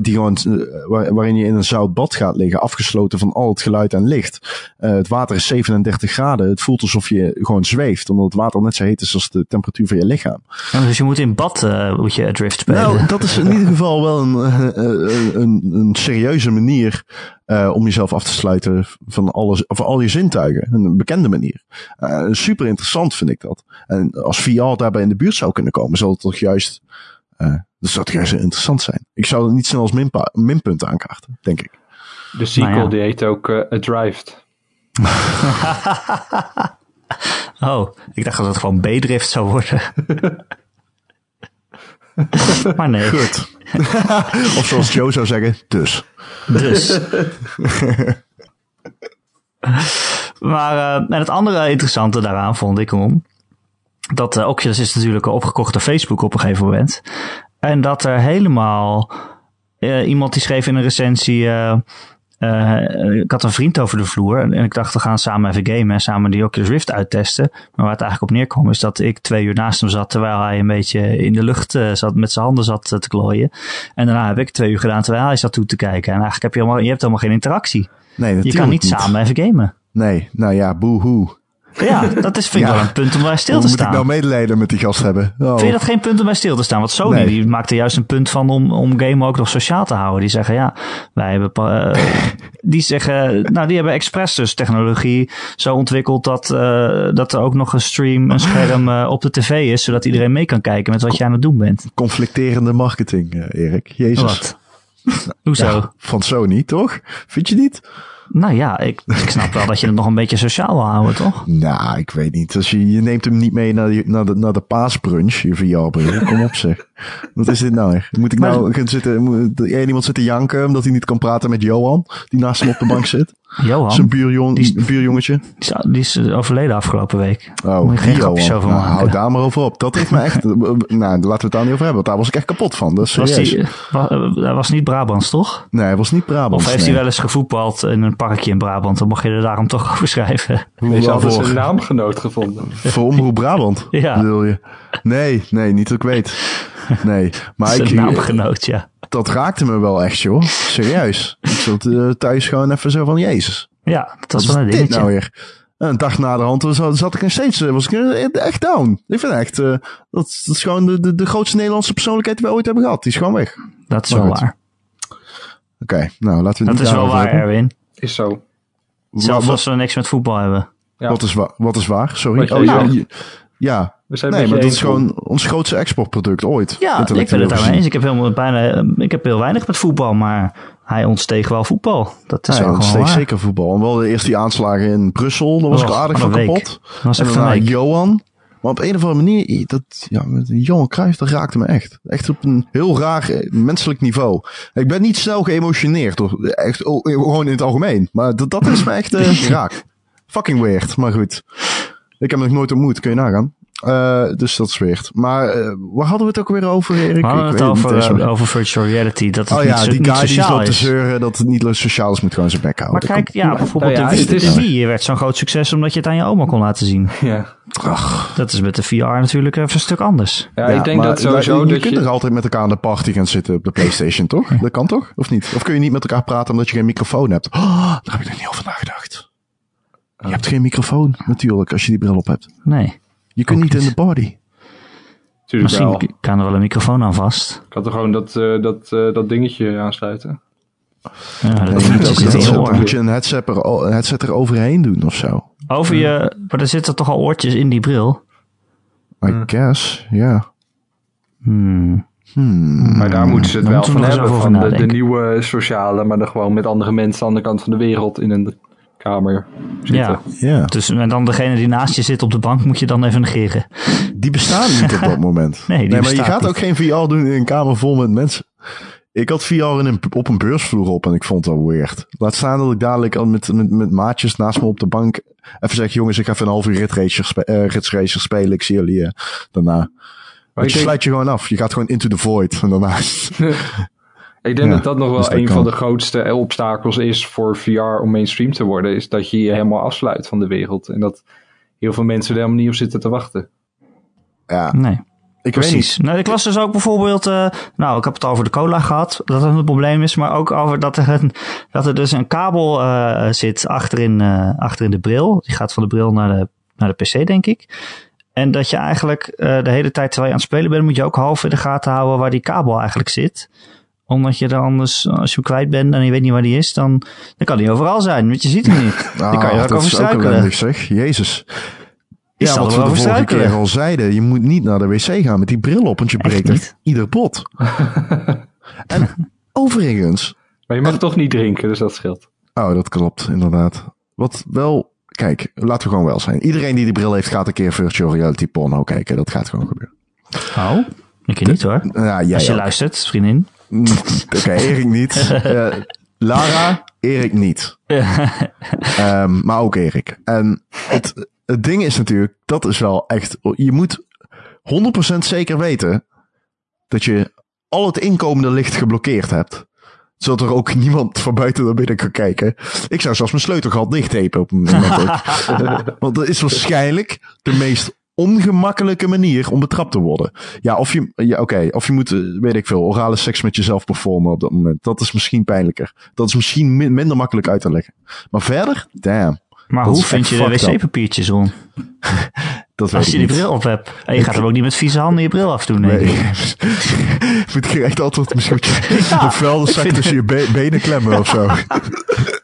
Die, gewoon, eh, waar- waarin je in een zout bad gaat liggen, afgesloten van al het geluid en licht. Eh, het water is 37 graden. Het voelt alsof je gewoon zweeft, omdat het water net zo heet is als de temperatuur van je lichaam. Ja, dus je moet in bad uh, moet je drift spelen. Nou, dat is in ieder geval wel een, uh, een, een serieuze manier uh, om jezelf af te sluiten van alles, of al je zintuigen. Een bekende manier. Super interessant vind ik dat. En als VR daarbij in de buurt zou kunnen komen, zou het toch juist, uh, dat zou toch juist interessant zijn. Ik zou het niet snel als minpa- minpunt aankaarten, denk ik. De sequel Nou ja. die heet ook uh, Adrived. oh, ik dacht dat het gewoon B-drift zou worden. maar nee. Goed. of zoals Joe zou zeggen, dus. Dus. maar uh, en het andere interessante daaraan vond ik om dat uh, Oculus is natuurlijk opgekocht door Facebook op een gegeven moment. En dat er helemaal uh, iemand die schreef in een recensie. Uh, ik had een vriend over de vloer en ik dacht we gaan samen even gamen en samen die Oculus Rift uittesten. Maar waar het eigenlijk op neerkwam is dat ik twee uur naast hem zat terwijl hij een beetje in de lucht zat, met zijn handen zat te klooien. En daarna heb ik twee uur gedaan terwijl hij zat toe te kijken. En eigenlijk heb je, helemaal, je hebt helemaal geen interactie. Nee, je kan niet, niet, samen even gamen. Nee, nou ja, boehoe. Ja, dat is, vind ik ja. wel een punt om bij stil te Hoe staan. moet ik nou medelijden met die gast hebben? Oh. Vind je dat geen punt om bij stil te staan? Want Sony nee. die maakt er juist een punt van om, om game ook nog sociaal te houden. Die zeggen ja, wij hebben... Uh, die zeggen, nou die hebben expres dus technologie zo ontwikkeld dat, uh, dat er ook nog een stream, een scherm uh, op de tv is. Zodat iedereen mee kan kijken met wat je aan het doen bent. Conflicterende marketing, Erik. Jezus. Wat? Hoezo? Ja, van Sony, toch? Vind je niet? Nou ja, ik, ik snap wel dat je het nog een beetje sociaal wil houden, toch? Nou, ik weet niet. Als je, je neemt hem niet mee naar, die, naar, de, naar de paasbrunch, je VR-bril. Kom op zeg. Wat is dit nou echt? Moet ik nou maar, gaan zitten, moet iemand zitten janken omdat hij niet kan praten met Johan, die naast hem op de bank zit? Johan? Zijn buurjong, die, buurjongetje. Die is, die is overleden afgelopen week. Oh, Moet je geen Johan. grapjes over nou, maken. Hou daar maar over op. Dat heeft me echt... nou, laten we het daar niet over hebben, want daar was ik echt kapot van. Dat is was serieus. die, was, hij was niet Brabants, toch? Nee, hij was niet Brabants. Of heeft nee. hij wel eens gevoetbald in een parkje in Brabant? Dan mocht je er daarom toch over schrijven. Deze hadden ze een naamgenoot gevonden. Voor Omroep Brabant, ja. bedoel je? Nee, nee, niet dat ik weet. Nee, maar ik... naamgenoot, ja. Dat raakte me wel echt, joh. Serieus. ik zat uh, thuis gewoon even zo van, jezus. Ja, dat was wel een is dingetje. dit nou weer? Een dag na de hand zat, zat ik nog steeds, uh, was ik uh, echt down. Ik vind echt, uh, dat, dat is gewoon de, de, de grootste Nederlandse persoonlijkheid die we ooit hebben gehad. Die is gewoon weg. Dat is wel waar. Oké, okay, nou laten we Dat is wel waar, hebben. Erwin. Is zo. Zelfs als we niks met voetbal hebben. Ja. Wat, is waar, wat is waar? Sorry. Oh, ja. ja. We zijn nee, maar dat is gewoon ons grootste exportproduct ooit. Ja, ik ben het daarmee eens. Ik heb, helemaal bijna, ik heb heel weinig met voetbal, maar hij ontsteeg wel voetbal. Dat is hij wel ontsteeg zeker voetbal. En wel eerst die aanslagen in Brussel, daar was oh, ik aardig van week. kapot. Dat was en echt daarna. Johan. Maar op een of andere manier, dat, ja, met Johan Cruijff, dat raakte me echt. Echt op een heel raar eh, menselijk niveau. Ik ben niet snel geëmotioneerd, hoor. Echt, oh, gewoon in het algemeen. Maar dat, dat is me echt uh, raak. Fucking weird, maar goed. Ik heb hem nog nooit ontmoet, kun je nagaan. Uh, dus dat is weird. Maar uh, waar hadden we het ook weer over, Erik? We hadden het over, uh, over virtual reality. Dat het oh ja, niet, die niet guy die sociaal zat te is. zeuren dat het niet sociaal is, moet gewoon zijn bek houden. Maar kijk, ja, bijvoorbeeld Nou ja, de, werd zo'n groot succes omdat je het aan je oma kon laten zien. Ja. Ach, Dat is met de VR natuurlijk even een stuk anders. Ja, ik denk dat sowieso je dat kunt je... er altijd met elkaar aan de party gaan zitten op de PlayStation, toch? Dat kan toch? Of niet? Of kun je niet met elkaar praten omdat je geen microfoon hebt? Oh, daar heb ik nog niet over nagedacht. Je hebt geen microfoon, natuurlijk, als je die bril op hebt. Nee. Je kunt niet in de. Tuurlijk Misschien wel. Ik kan er wel een microfoon aan vast. had er gewoon dat, eh, dat, eh, dat dingetje aansluiten. Ja, dat Nee, je dingetje moet, zit in je headset, oor. dan moet je een headset, er, een headset er overheen doen of zo. Over je, maar er zitten toch al oortjes in die bril? I guess, ja. Hmm. Hmm. Maar daar moeten ze het wel van hebben. Van de, de nieuwe sociale, maar dan gewoon met andere mensen aan de andere kant van de wereld in een kamer zitten. Ja, Ja, dus en dan degene die naast je zit op de bank moet je dan even negeren. die bestaan niet op dat moment. Nee, die maar je gaat niet. ook geen VR doen in een kamer vol met mensen. Ik had VR in een, op een beursvloer op en ik vond dat weird. Laat staan dat ik dadelijk al met, met, met maatjes naast me op de bank even zeg, jongens, ik ga even een half uur Rit Racer, spe- eh, Racer spelen. Ik zie jullie eh, daarna. Maar je denk, sluit je gewoon af. Je gaat gewoon into the void. En daarna... ik denk Ja, dat dat nog wel dus dat een kan. van de grootste obstakels is voor VR om mainstream te worden. Is dat je je helemaal afsluit van de wereld. En dat heel veel mensen er helemaal niet op zitten te wachten. Ja, Nee, ik weet precies. niet. Nou, ik las dus ook bijvoorbeeld, eh, nou, ik heb het over de cola gehad, dat het een probleem is, maar ook over dat er, een, dat er dus een kabel eh, zit achterin, eh achterin de bril. Die gaat van de bril naar de, naar de PC, denk ik. En dat je eigenlijk eh, de hele tijd terwijl je aan het spelen bent, moet je ook half in de gaten houden waar die kabel eigenlijk zit. Omdat je er anders, als je hem kwijt bent en je weet niet waar die is, dan, dan kan die overal zijn, want je ziet hem niet. dan kan je er ook Ah, dat over is ook struikelen. zeg. Jezus. Je ja, zal wat er we de over vorige keer struikelen. al zeiden. Je moet niet naar de wc gaan met die bril op, want je breekt ieder pot. en overigens... Maar je mag toch niet drinken, dus dat scheelt. Oh, dat klopt, inderdaad. Wat wel... Kijk, laten we gewoon wel zijn. Iedereen die die bril heeft, gaat een keer virtual reality porno kijken. Dat gaat gewoon gebeuren. Oh, ik niet hoor. Ja, jij Als je ook. luistert, vriendin. Oké, Erik niet. Eh, Lara, Erik niet. Ehm, maar ook Erik. En het, het ding is natuurlijk, dat is wel echt, je moet 100% zeker weten dat je al het inkomende licht geblokkeerd hebt. Zodat er ook niemand van buiten naar binnen kan kijken. Ik zou zelfs mijn sleutelgat dichttapen op een moment. Want dat is waarschijnlijk de meest ongemakkelijke manier om betrapt te worden. Ja, of je, ja, oké, of je moet, eh, weet ik veel, orale seks met jezelf performen op dat moment. Dat is misschien pijnlijker. Dat is misschien min- minder makkelijk uit te leggen. Maar verder, damn, Maar hoe vind je de wc-papiertjes om? dat Als je die bril op hebt. En je gaat hem ook niet met vieze handen je bril afdoen. Nee. ik. moet ik echt altijd misschien Ja, een vuilde zak ik vind tussen je be- benen klemmen of zo.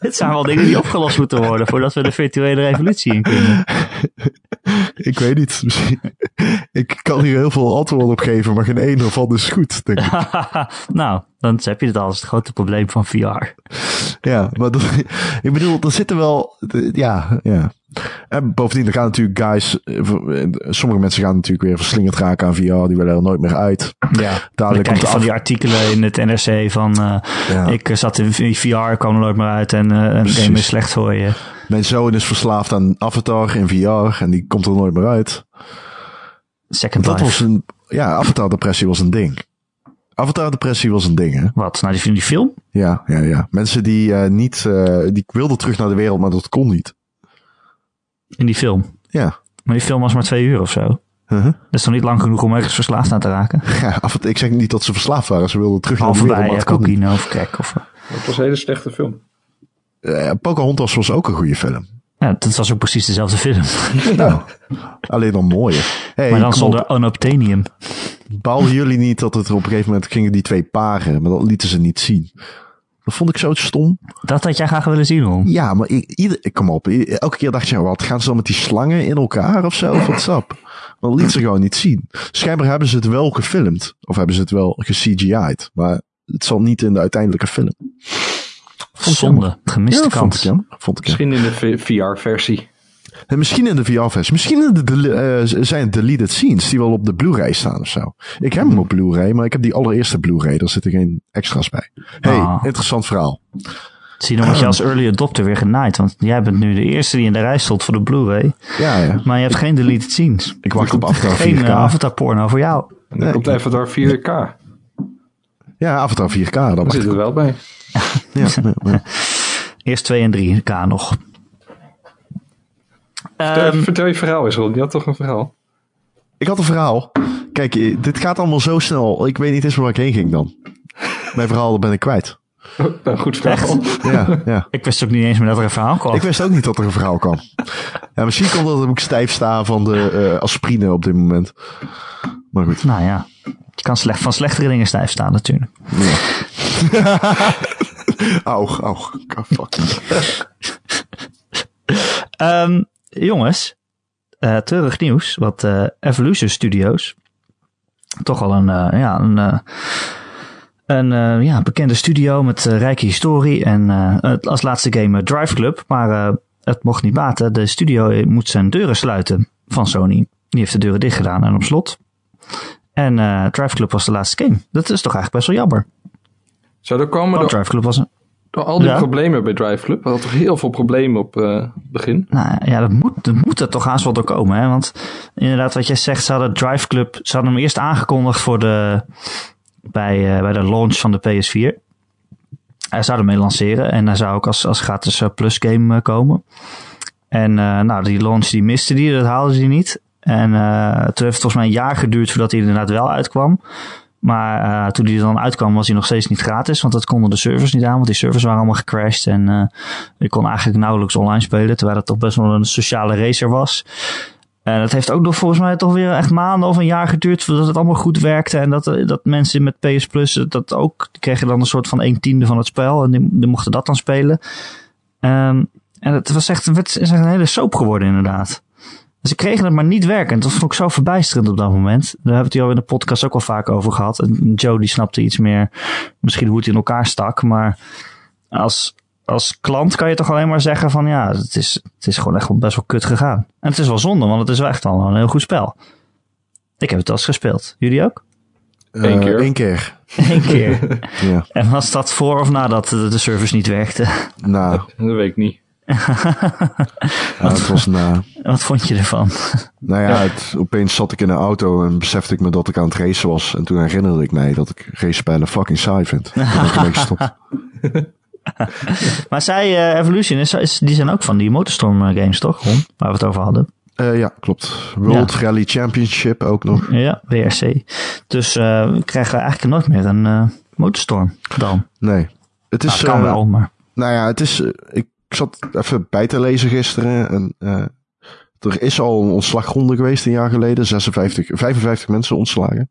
Dit zijn wel dingen die opgelost moeten worden voordat we de virtuele revolutie in kunnen. ik weet niet. Misschien, ik kan hier heel veel antwoorden op geven, maar geen één ervan is goed, denk ik. nou, dan heb je het al als het grote probleem van VR. Ja, maar dat, ik bedoel, er zitten wel, ja, ja. En bovendien, gaan natuurlijk guys, eh, sommige mensen gaan natuurlijk weer verslingerd raken aan VR, die willen er nooit meer uit. Ja, Dadelijk komt de van af- die artikelen in het NRC van... eh, Ja. ik eh, zat in VR, kwam er nooit meer uit en eh een game is slecht voor je. Mijn zoon is verslaafd aan Avatar in VR en die komt er nooit meer uit. Second Dat Life. was een, ja, Avatar depressie was een ding. Avatar depressie was een ding, hè? Wat? Nou, die, die film? Ja, ja, ja. Mensen die eh, niet, eh, die wilden terug naar de wereld, maar dat kon niet. In die film. Ja. Maar die film was maar twee uur of zo. Uh-huh. Dat is toch niet lang genoeg om ergens verslaafd aan te raken? ja Avatar- ik zeg niet dat ze verslaafd waren, ze wilden terug naar de Halve wereld, bij eh, het cocaïne of crack. Of, Dat was een hele slechte film. Eh, Pocahontas was ook een goede film. ja, dat was ook precies dezelfde film. Nou, alleen dan mooier. Hey, maar dan zonder op. unobtainium. Jullie niet dat het er op een gegeven moment gingen die twee paren, maar dat lieten ze niet zien. Dat vond ik zo stom. Dat had jij graag willen zien, hoor. Ja, maar ik, ieder, ik kom op. Elke keer dacht je, wat gaan ze dan met die slangen in elkaar of zo? Of wat sap? Maar dat liet ze gewoon niet zien. Schijnbaar hebben ze het wel gefilmd. Of hebben ze het wel ge-CGI'd. Maar het zal niet in de uiteindelijke film. Vond ik jammer. Zonde. Gemiste ja, vond ik kans. Vond ik. Misschien in de VR-versie. En misschien in de VR-versie. Misschien in de, eh, zijn het deleted scenes die wel op de Blu-ray staan of zo. Ik heb hem op Blu-ray, maar ik heb die allereerste Blu-ray. Daar zitten geen extra's bij. hey, Ah. interessant verhaal. Zie, dan word je als early adopter weer genaaid. Want jij bent nu de eerste die in de rij stond voor de Blu-ray. Ja, ja. Maar je hebt geen deleted scenes. Ik wacht op Avatar 4K. Geen uh, avatar porno voor jou. Dan Nee, komt even door 4K. Daar Ja, Avatar 4K. Daar wacht zit op. wel bij. Ja, ja, ja. Eerst 2 en 3K nog. Vertel, Ehm, vertel je verhaal eens, Ron. Je had toch een verhaal? Ik had een verhaal. Kijk, eh, dit gaat allemaal zo snel. Ik weet niet eens waar ik heen ging dan. Mijn verhaal ben ik kwijt. Oh, nou, goed verhaal. Ja, ja. ik wist ook niet eens meer dat er een verhaal kwam. Ik wist ook niet dat er een verhaal kwam. Ja, misschien komt dat ik stijf sta van de eh, aspirine op dit moment. Maar goed. Nou ja, je kan slecht, van slechtere dingen stijf staan natuurlijk. Auw, auw. Oh, Fuck. Ehm, jongens, eh terug nieuws. Wat eh, Evolution Studios, toch al een, eh, ja, een, een ja, bekende studio met rijke historie. En als laatste game Drive Club. Maar het mocht niet baten. De studio moet zijn deuren sluiten van Sony. Die heeft de deuren dicht gedaan en op slot. En Drive Club was de laatste game. Dat is toch eigenlijk best wel jammer. Zou er komen Want door, Drive Club was een, door al die Ja. problemen bij Drive Club? We hadden toch heel veel problemen op eh, het begin? Nou ja, dat moet, dat moet er toch haast wel door komen. Hè? Want inderdaad, wat jij zegt, ze hadden Drive Club, ze hadden hem eerst aangekondigd voor de, bij, eh, bij de launch van de PS4. Hij zou ermee lanceren en hij zou ook als, als gratis eh, plus game komen. En eh, nou, die launch die miste die, dat haalden ze niet. En eh, toen heeft het volgens mij een jaar geduurd voordat hij inderdaad wel uitkwam. Maar eh, toen hij er dan uitkwam was hij nog steeds niet gratis. Want dat konden de servers niet aan. Want die servers waren allemaal gecrashed. En eh je kon eigenlijk nauwelijks online spelen. Terwijl het toch best wel een sociale racer was. En het heeft ook nog volgens mij toch weer echt maanden of een jaar geduurd voordat het allemaal goed werkte. En dat, eh, dat mensen met PS Plus dat ook, die kregen dan een soort van een tiende van het spel. En die, die mochten dat dan spelen. Ehm, en het was echt, het is echt een hele soap geworden inderdaad. Ze kregen het maar niet werkend. Dat vond ik zo verbijsterend op dat moment. Daar hebben we het hier al in de podcast ook wel vaak over gehad. En Joe die snapte iets meer misschien hoe het in elkaar stak. Maar als, als klant kan je toch alleen maar zeggen van ja, het is, het is gewoon echt best wel kut gegaan. En het is wel zonde, want het is wel echt al een heel goed spel. Ik heb het al eens gespeeld. Jullie ook? Eén Eh, keer. Eén keer. Eén keer. Ja. en was dat voor of nadat de, de service niet werkte? Nou, Dat weet ik niet. Ja, het was na. Wat vond je ervan? Nou ja, Ja. Het, opeens zat ik in een auto en besefte ik me dat ik aan het racen was. En toen herinnerde ik mij dat ik racespellen fucking saai vind. Toen ben ik. Maar zij, eh, Evolution, is, is, die zijn ook van die Motorstorm eh, games, toch? Ron? Waar we het over hadden. Eh, ja, klopt. World Rally Championship ook nog. Ja, WRC. Dus eh, we krijgen eigenlijk nooit meer een eh, Motorstorm dan. Nee. Het Nou, is, het kan eh, wel, maar... Nou ja, het is. eh, ik zat even bij te lezen gisteren. En eh, er is al een ontslagronde geweest een jaar geleden. 56, 55 mensen ontslagen.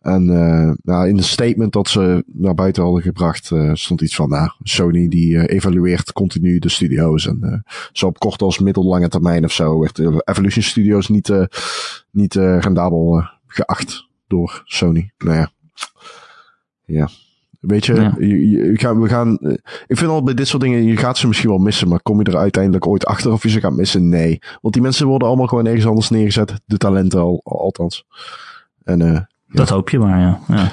En eh, nou, in de statement dat ze naar buiten hadden gebracht, eh, stond iets van, nou, Sony die evalueert continu de studio's. En zo op korte als middellange termijn of zo werd Evolution Studios niet, niet rendabel geacht door Sony. Nou ja. Ja. Weet je, Ja. je, je- je gaan, we gaan, eh, ik vind al bij dit soort dingen, je gaat ze misschien wel missen, maar kom je er uiteindelijk ooit achter of je ze gaat missen? Nee. Want die mensen worden allemaal gewoon ergens anders neergezet. De talenten al, althans. En eh, Dat hoop je maar, ja. ja.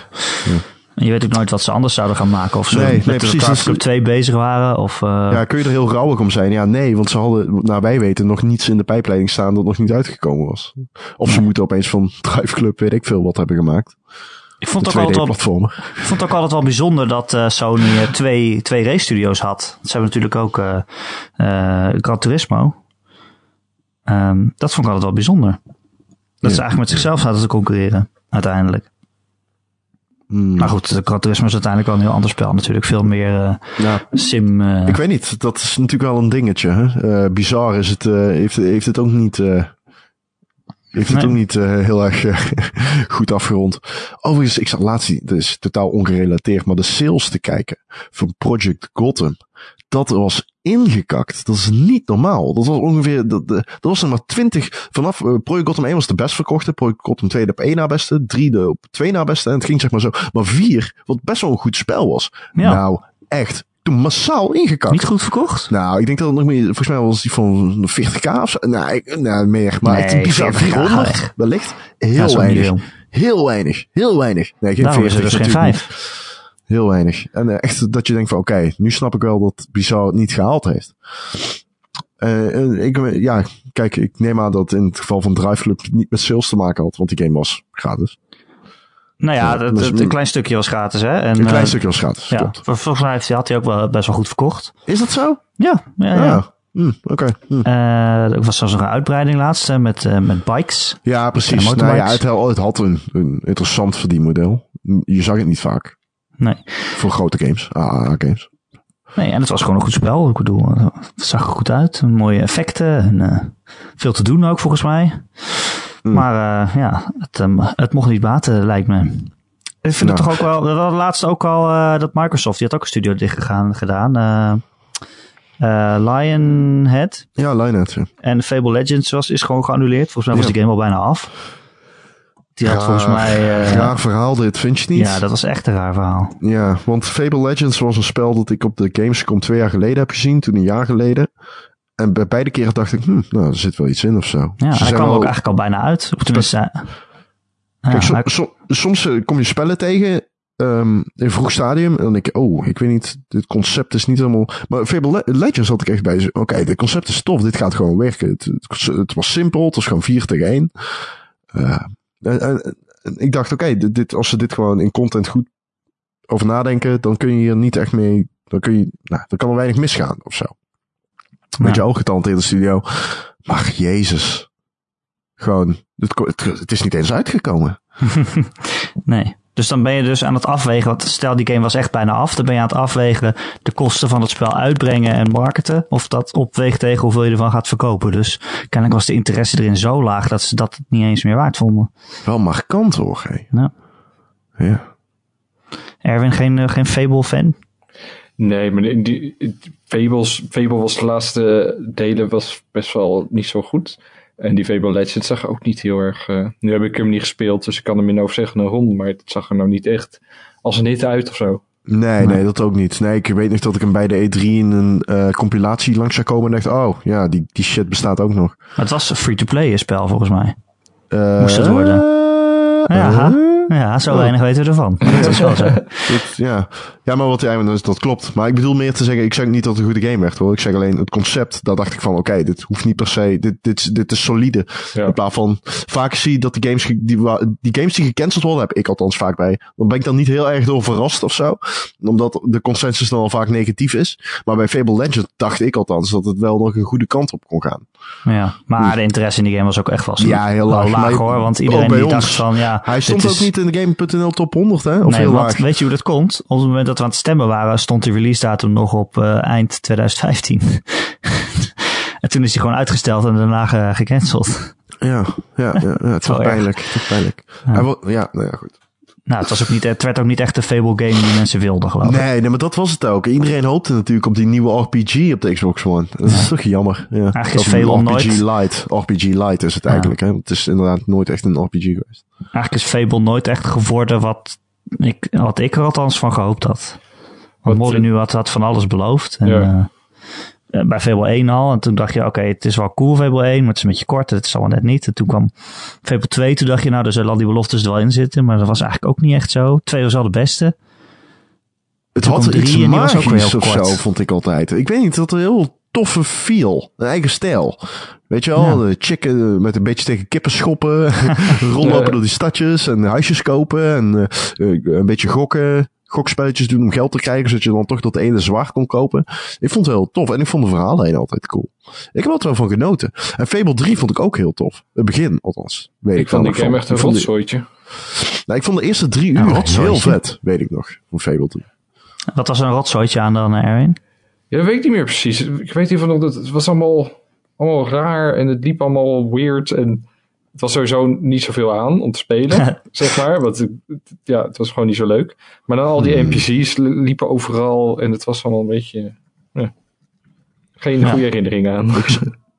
En je weet ook nooit wat ze anders zouden gaan maken. Of ze Nee, nee, met de precies. Dus- Club 2 bezig waren. Of, eh, ja, kun je er heel rouwig om zijn? Ja, nee, want ze hadden, naar wij weten, nog niets in de pijpleiding staan dat nog niet uitgekomen was. Of ze Nee. moeten opeens van Drive Club, weet ik veel, wat hebben gemaakt. Ik, vond ook altijd wel, 2D-platformer. ik vond ook altijd wel bijzonder dat eh, Sony eh, twee, twee race studio's had. Ze hebben natuurlijk ook eh, Gran Turismo. Ehm, dat vond ik altijd wel bijzonder. Dat ze eigenlijk met zichzelf zaten te concurreren, uiteindelijk. Hmm. Maar goed, de Gran Turismo is uiteindelijk wel een heel ander spel. Natuurlijk veel meer Ja, sim. Ik weet niet, dat is natuurlijk wel een dingetje. Hè? Bizar is het, heeft, heeft het ook niet, eh, heeft het ook niet eh, heel erg eh, goed afgerond. Overigens, ik zat laatst, dat is totaal ongerelateerd, maar de sales te kijken van Project Gotham. Dat was ingekakt. Dat is niet normaal. Dat was ongeveer, dat, dat was er maar 20, vanaf eh, Project Gotham 1 was de best verkochte, Project Gotham 2 de op 1 na beste, 3 de op 2 na beste en het ging zeg maar zo. Maar 4, wat best wel een goed spel was. Ja. Nou, echt, toen massaal ingekakt. niet goed verkocht? Nou, ik denk dat het nog meer, volgens mij was die van 40k of zo. Nou, ik, nou meer, maar Nee, echt een bizar 40K 400, echt. wellicht. Heel weinig. Heel weinig. Heel weinig. Nee, geen Daarom is 40 dus geen natuurlijk vijf. niet. Heel weinig. En eh, echt dat je denkt van, oké, nu snap ik wel dat Bizarre het niet gehaald heeft. En ik, ja, kijk, ik neem aan dat in het geval van Drive Club niet met sales te maken had, want die game was gratis. Nou ja, dat het- een klein stukje was gratis, hè? En, Een klein eh, stukje was gratis, Ja, klopt. vol- volgens mij had hij ook wel best wel goed verkocht. Is dat zo? Ja, ja, ja. Ja. Hm, Oké. hm. Eh, er was zelfs nog een uitbreiding laatst eh, met, eh, met bikes. Ja, precies. Nou ja, het, had- het had een, een interessant verdienmodel. Je zag het niet vaak. Nee. Voor grote games. Ah, games. nee, en het was gewoon een goed spel. Ik bedoel, eh, het zag er goed uit. Mooie effecten. En, eh, veel te doen ook volgens mij. Hmm. Maar eh, ja, het, ehm, het mocht niet baten, lijkt me. Ik vind het Nou. toch ook wel. We hadden laatst ook al eh, dat Microsoft, die had ook een studio dichtgegaan gedaan. eh Lionhead Ja, Lionhead. Ja. en Fable Legends was, is gewoon geannuleerd. Volgens mij was Ja. die game al bijna af. Die had volgens mij. eh, Raar verhaal dit, vind je niet? ja, dat was echt een raar verhaal. Ja, want Fable Legends was een spel dat ik op de Gamescom twee jaar geleden heb gezien. Toen een jaar geleden. En bij beide keren dacht ik, hm, nou, er zit wel iets in of zo. Ja, Ze hij zijn kwam wel- ook eigenlijk al bijna uit. Of tenminste. Kijk, so- soms eh, kom je spellen tegen ehm, in vroeg stadium. En dan denk je, oh, ik weet niet, dit concept is niet helemaal... Maar Fable Le- Legends had ik echt bij. Oké, dit concept is tof, dit gaat gewoon werken. Het, het, het was simpel, het was gewoon 4 tegen 1. Eh, en, en- en ik dacht, oké, dit, dit, als ze dit gewoon in content goed over nadenken, dan kun je hier niet echt mee... Dan, kun je, nou, dan kan er weinig misgaan of zo. Met je ooggetanteerde studio. Maar jezus. Gewoon, het, het, is niet eens uitgekomen. nee. Dus dan ben je dus aan het afwegen. Want stel die game was echt bijna af. Dan ben je aan het afwegen de kosten van het spel uitbrengen en marketen. Of dat opweegt tegen hoeveel je ervan gaat verkopen. Dus kennelijk was de interesse erin zo laag dat ze dat niet eens meer waard vonden. Wel markant hoor. Ja. Ja. Erwin, geen, eh, geen Fable-fan? Nee, maar die, die- Fables, Fable was de laatste delen was best wel niet zo goed. En die Fable Legends zag ook niet heel erg... eh, nu heb ik hem niet gespeeld, dus ik kan hem in over zeggen een ronde. Maar het zag er nou niet echt als een hit uit of zo. Nee, nee, dat ook niet. Nee, ik weet nog dat ik hem bij de E3 in een eh, compilatie langs zou komen en dacht, oh ja, die, die shit bestaat ook nog. Maar het was een free-to-play spel volgens mij. Eh, Moest het worden. Ja, eh, ja zo Oh. weinig weten we ervan. Dat is wel zo. dit- ja. ja, maar wat jij dat, dat klopt. Maar ik bedoel meer te zeggen, ik zeg niet dat het een goede game werd hoor. Ik zeg alleen het concept, daar dacht ik van, oké, dit hoeft niet per se, dit, dit, dit is solide. Ja. In plaats van, vaak zie je dat de games, die, die games die gecanceld worden, heb ik althans vaak bij. Dan ben ik dan niet heel erg door verrast of zo. Omdat de consensus dan al vaak negatief is. Maar bij Fable Legends dacht ik althans dat het wel nog een goede kant op kon gaan. Ja, maar de interesse in die game was ook echt wel Ja, heel laag. laag hoor. Want iedereen die ons. dacht van ja. Hij stond dit ook is- niet in de Game.nl top 100 hè? Of nee, heel want weet je hoe dat komt? Op het moment dat we aan het stemmen waren, stond die release datum nog op eh, eind 2015. en toen is hij gewoon uitgesteld en daarna ge- gecanceld. Ja, ja, ja, ja het erg. pijnlijk. Het pijnlijk. Ja. Hij wa- ja, nou ja, goed. Nou, het, was ook niet, het werd ook niet echt de Fable game die mensen wilden, geloof ik. Nee, nee, maar dat was het ook. Iedereen hoopte natuurlijk op die nieuwe RPG op de Xbox One. Dat is toch jammer. Ja. Eigenlijk is Dat Fable RPG nooit- Lite. RPG Lite is het Ja. eigenlijk. Hè? Het is inderdaad nooit echt een RPG geweest. Eigenlijk is Fable nooit echt geworden wat ik, wat ik er althans van gehoopt had. Want Wat, Molly nu had, had van alles beloofd. En, Ja. Eh, eh, bij Fable 1 al. En toen dacht je, oké, het is wel cool Fable 1, maar het is een beetje kort. Het is allemaal net niet. En toen kwam Fable 2. Toen dacht je, nou, er zullen al die beloftes er wel in zitten. Maar dat was eigenlijk ook niet echt zo. 2 was al de beste. Het Toen had iets drie was ook weer magisch heel of kort. zo, vond ik altijd. Ik weet niet, het had een heel toffe feel. Een eigen stijl. Weet je wel, Ja. de chicken met een beetje tegen kippen schoppen. rondlopen door die stadjes en huisjes kopen. En eh, eh, een beetje gokken. Gokspelletjes doen om geld te krijgen, zodat je dan toch dat ene zwaard kon kopen. Ik vond het heel tof. En ik vond de verhalen altijd cool. Ik heb er wel van genoten. En Fable 3 vond ik ook heel tof. Het begin, althans. Weet ik, Ik vond die game van. echt een rotzooitje. nou, ik vond de eerste drie Ja, uur heel vet. Weet ik nog. Van Fable 3. Wat was een rotzooitje aan dan, Erwin? Ja, dat weet ik niet meer precies. Ik weet hiervan nog dat het was allemaal, allemaal raar en het liep allemaal weird. En het was sowieso niet zoveel aan om te spelen, zeg maar. Want ja, het was gewoon niet zo leuk. Maar dan al die Hmm. NPC's li- liepen overal en het was allemaal een beetje... ja, geen Ja. goede herinnering aan.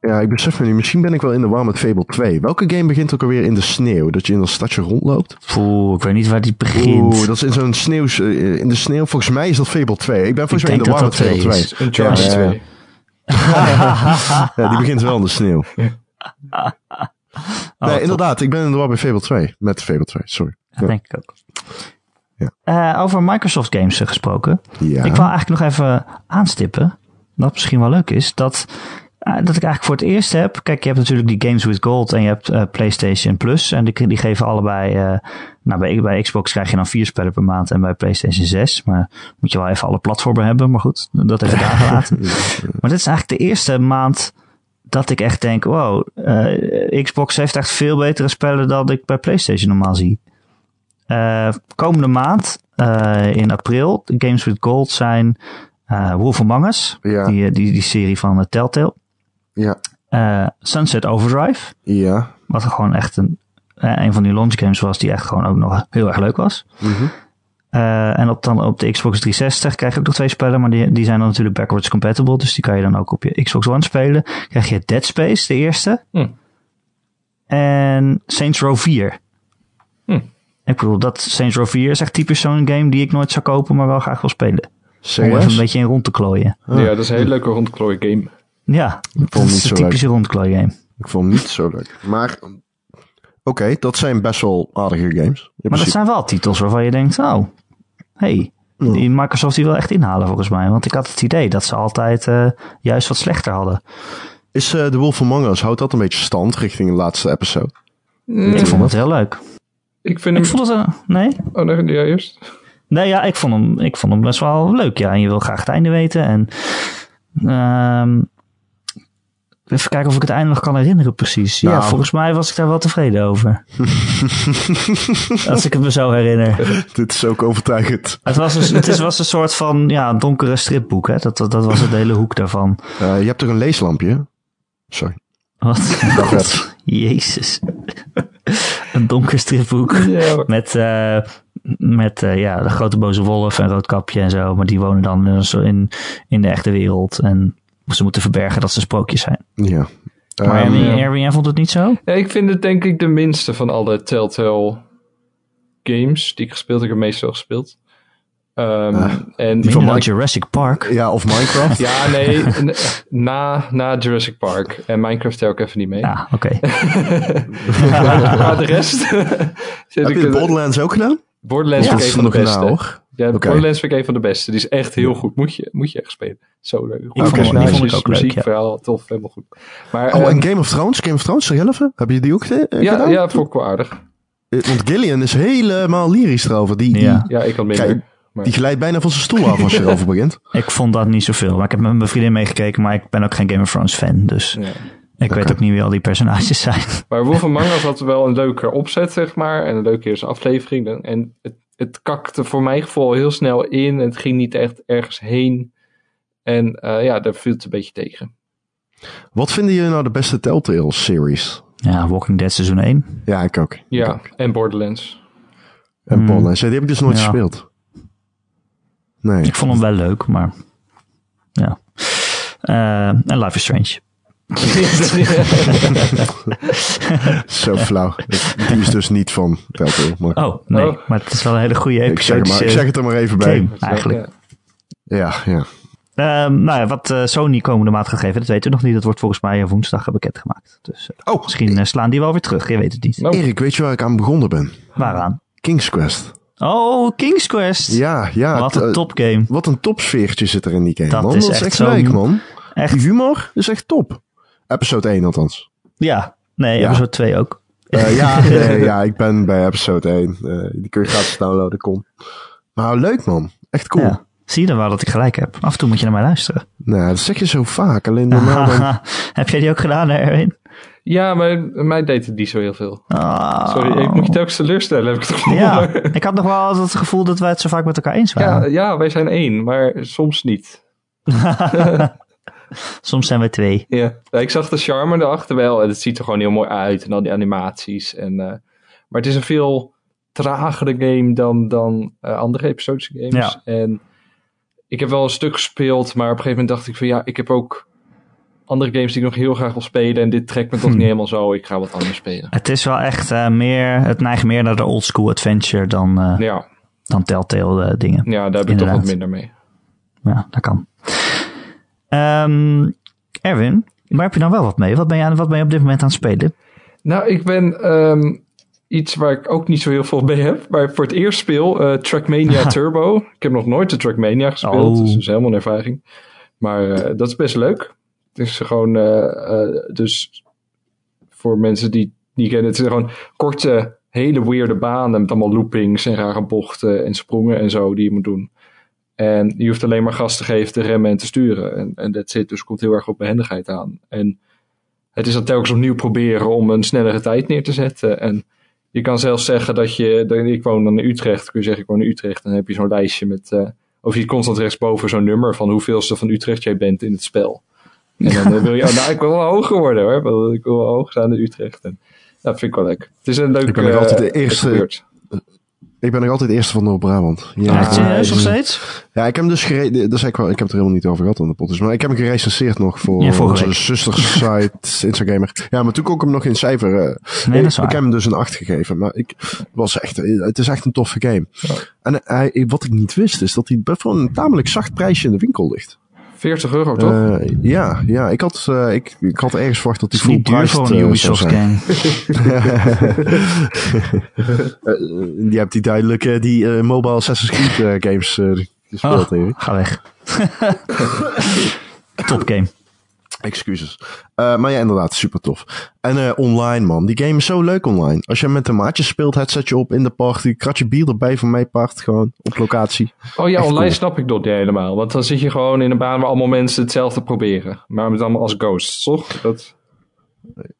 Ja, ik besef me nu, misschien ben ik wel in de war met Fable 2. Welke game begint ook alweer in de sneeuw? Dat je in een stadje rondloopt? Poeh, ik weet niet waar die begint. Oeh, dat is in zo'n sneeuw, eh, in de sneeuw. Volgens mij is dat Fable 2. Ik ben volgens mij in de war met Fable 2. twee is. Uncharted Ja, ja. 2. Ja, die begint wel in de sneeuw. Oh, nee, inderdaad, ik ben in de war bij Fable 2. Met Fable 2, sorry. Dat denk ik ook. Ja. Eh, over Microsoft games eh, gesproken. Ja. Ik wil eigenlijk nog even aanstippen, wat misschien wel leuk is, dat dat ik eigenlijk voor het eerst heb. Kijk, je hebt natuurlijk die Games with Gold en je hebt uh, PlayStation Plus. En die, die geven allebei. Nou, bij, bij Xbox krijg je dan vier spellen per maand en bij PlayStation 6. Maar moet je wel even alle platformen hebben. Maar goed, dat even daar gelaten. maar dit is eigenlijk de eerste maand dat ik echt denk: wow, uh, Xbox heeft echt veel betere spellen dan ik bij PlayStation normaal zie. komende maand, in april, de Games with Gold zijn. Wolf Among Us, Ja. die, die, die serie van Telltale. Ja. Sunset Overdrive. Ja. Wat gewoon echt een, een van die launch games was die echt gewoon ook nog heel erg leuk was. Mm -hmm. Uh, en op, dan op de Xbox 360 krijg je ook nog twee spellen, maar die, die zijn dan natuurlijk backwards compatible. Dus die kan je dan ook op je Xbox One spelen. Krijg je Dead Space, de eerste. Hm. En Saints Row 4. Hm. Ik bedoel, dat Saints Row 4 is echt typisch zo'n game die ik nooit zou kopen, maar wel graag wil spelen. Serieus? Om even een beetje in rond te klooien. Oh. Ja, dat is een hele leuke rondklooien game. Ja, dat is een typische rondklooi game. Ik vond hem niet zo leuk. Maar oké, okay, dat zijn best wel aardige games. Maar dat zijn wel titels waarvan je denkt, oh, hey, ja. die Microsoft die wil echt inhalen volgens mij. Want ik had het idee dat ze altijd uh, juist wat slechter hadden. Is uh, The Wolf Among Us, houdt dat een beetje stand richting de laatste episode? Ik vond het heel leuk. Ik vind hem... Ik vond het, uh, nee? Oh, nee, ja, eerst. Nee, ja, ik vond, hem, ik vond hem best wel leuk. Ja, en je wil graag het einde weten. En um, even kijken of ik het einde nog kan herinneren precies. Nou, ja, volgens mij was ik daar wel tevreden over. Als ik het me zo herinner. Dit is ook overtuigend. Het was een, het was een soort van ja, donkere stripboek. Hè? Dat, dat, dat was het hele hoek daarvan. Uh, je hebt toch een leeslampje? Sorry. Wat? Dat Jezus. een donker stripboek. Ja. Met, uh, met uh, ja, de grote boze wolf en roodkapje en zo. Maar die wonen dan in, in de echte wereld. En ze moeten verbergen dat ze sprookjes zijn. Ja. Maar Um, Erwin, Erwin, jij vond het niet zo? Ja, ik vind het denk ik de minste van alle Telltale games die ik gespeeld heb. Ik heb meestal gespeeld. Um, Ah, en Die van Jurassic Park. ja, of Minecraft. Ja, nee, na, na Jurassic Park. En Minecraft tel ik even niet mee. Ja, oké. maar, maar de rest... Heb ik je er- Borderlands ook gedaan? Borderlands Ja, de nog beste. na, Ja, Oké. Borderlands vind ik een van de beste. Die is echt heel goed. Moet je, moet je echt spelen. Zo leuk. Vond- vond ik ook leuk, muziek, ja. verhaal, tof, helemaal goed. Maar, Oh, ehm, en Game of Thrones? Game of Thrones, even. Heb je die ook eh, ja, gedaan? ja, vond ik wel aardig. Eh, Want Gillian is helemaal lyrisch erover. Die, die, Ja. Ja, ik had minder. Kijk, maar- die glijdt bijna van zijn stoel af als je erover begint. Ik vond dat niet zoveel. Maar ik heb met mijn vriendin meegekeken, maar ik ben ook geen Game of Thrones fan. Dus ja. ik weet ook niet wie al die personages zijn. Maar Wolf Among Us had wel een leuke opzet, zeg maar. En een leuke eerste aflevering. En het, het kakte voor mijn gevoel heel snel in. Het ging niet echt ergens heen. En eh, ja, daar viel het een beetje tegen. Wat vinden jullie nou de beste Telltale series? Ja, Walking Dead seizoen 1. Ja, ik ook. Ik Ja, ook. en Borderlands. En Hmm. Borderlands, ja, die heb ik dus nooit Ja. gespeeld. Nee. Ik vond hem wel leuk, maar ja. Eh, en Life is Strange. Zo flauw. Die is dus niet van Telltale. Maar Oh, nee. Oh. Maar het is wel een hele goede ik, zeg het maar, ik zeg het er maar even bij. game, eigenlijk. Ja. Ja. Ehm, nou ja, wat eh, Sony komende maand gaat geven, dat weten we nog niet. Dat wordt volgens mij woensdag bekendgemaakt. Dus eh, Oh, misschien eh, slaan die wel weer terug. Je weet het niet. Nou, Erik, weet je waar ik aan begonnen ben? Waaraan? King's Quest. Oh, King's Quest. Ja, ja. wat een topgame. Wat een topsfeertje zit er in die game, Dat man. is dat is echt echt leuk, man. Echt? Die humor is echt top. Episode 1 althans. Ja. Nee, Ja. episode 2 ook. Eh, ja, nee, ja, ik ben bij episode 1. Eh, die kun je gratis downloaden, kom. Maar leuk, man. Echt cool. Ja. Zie je dan wel dat ik gelijk heb? Af en toe moet je naar mij luisteren. Nou, dat zeg je zo vaak. Alleen normaal dan... heb jij die ook gedaan, hè, Erwin? ja, maar mij deed het niet zo heel veel. Ah. Sorry, ik moet je telkens teleurstellen, heb ik het gevoel. Ja, ik had nog wel altijd het gevoel dat wij het zo vaak met elkaar eens ja, waren. ja, wij zijn één, maar soms niet. Soms zijn wij twee. Ja, Ja, ik zag de charme erachter wel. En het ziet er gewoon heel mooi uit. En al die animaties. En, eh, maar het is een veel tragere game dan, dan eh, andere episodische games. Ja. En ik heb wel een stuk gespeeld. Maar op een gegeven moment dacht ik van ja, ik heb ook andere games die ik nog heel graag wil spelen. En dit trekt me toch Hm. niet helemaal zo. Ik ga wat anders spelen. Het is wel echt eh, meer, het neigt meer naar de old school adventure dan, Ja, dan Telltale dingen. ja daar heb ik toch wat minder mee. Ja, dat kan. Ehm, Erwin, waar heb je nou wel wat mee? Wat ben, je aan, wat ben je op dit moment aan het spelen? Nou, ik ben ehm, iets waar ik ook niet zo heel veel mee heb. Maar voor het eerst speel eh, Trackmania Turbo. Ik heb nog nooit de Trackmania gespeeld. Oh. Dus dat is helemaal een ervaring. Maar eh, dat is best leuk. Het is gewoon, eh, dus voor mensen die niet kennen, het zijn gewoon korte, hele weirde banen met allemaal loopings en rare bochten en sprongen en zo die je moet doen. En je hoeft alleen maar gas te geven, te remmen en te sturen. En, en dat zit dus komt heel erg op behendigheid aan. En het is dan telkens opnieuw proberen om een snellere tijd neer te zetten. En je kan zelfs zeggen dat je, dat, ik woon dan in Utrecht, kun je zeggen ik woon in Utrecht. Dan heb je zo'n lijstje met, uh, of je constant rechtsboven zo'n nummer van hoeveelste van Utrecht jij bent in het spel. En dan uh, wil je, oh, nou ik wil wel hoger worden hoor, ik wil wel hoger staan in Utrecht. En, dat vind ik wel lekker. Het is een leuke Ik ben nog altijd de eerste, ik ben nog altijd eerste van Noord-Brabant. Ja, ja serieus nog steeds? Ja, ik heb hem dus gereden. Dat ik, wel, ik heb het er helemaal niet over gehad aan de podcast. Maar ik heb hem gerecenseerd nog voor ja, onze zustersite Instagamer. Ja, maar toen kon ik hem nog in cijfer. Uh, nee, dat is ik, ik heb hem dus een 8 gegeven. Maar ik was echt, het is echt een toffe game. Ja. En hij, wat ik niet wist, is dat hij voor een tamelijk zacht prijsje in de winkel ligt. 40 euro toch? Uh, ja, ja, ik had, uh, ik, ik had ergens verwacht dat die full duur voor een Ubisoft game. je hebt die duidelijk die uh, mobile Assassin's Creed games gespeeld. Oh, ga weg. Top game. Excuses. Uh, maar ja, inderdaad, super tof. En uh, online, man. Die game is zo leuk online. Als je met de maatjes speelt, headsetje op in de party. Kratje bier erbij van mijn part. Gewoon op locatie. Oh ja, Echt online cool. snap ik dat helemaal. Want dan zit je gewoon in een baan waar allemaal mensen hetzelfde proberen. Maar met allemaal als ghosts, toch? Dat...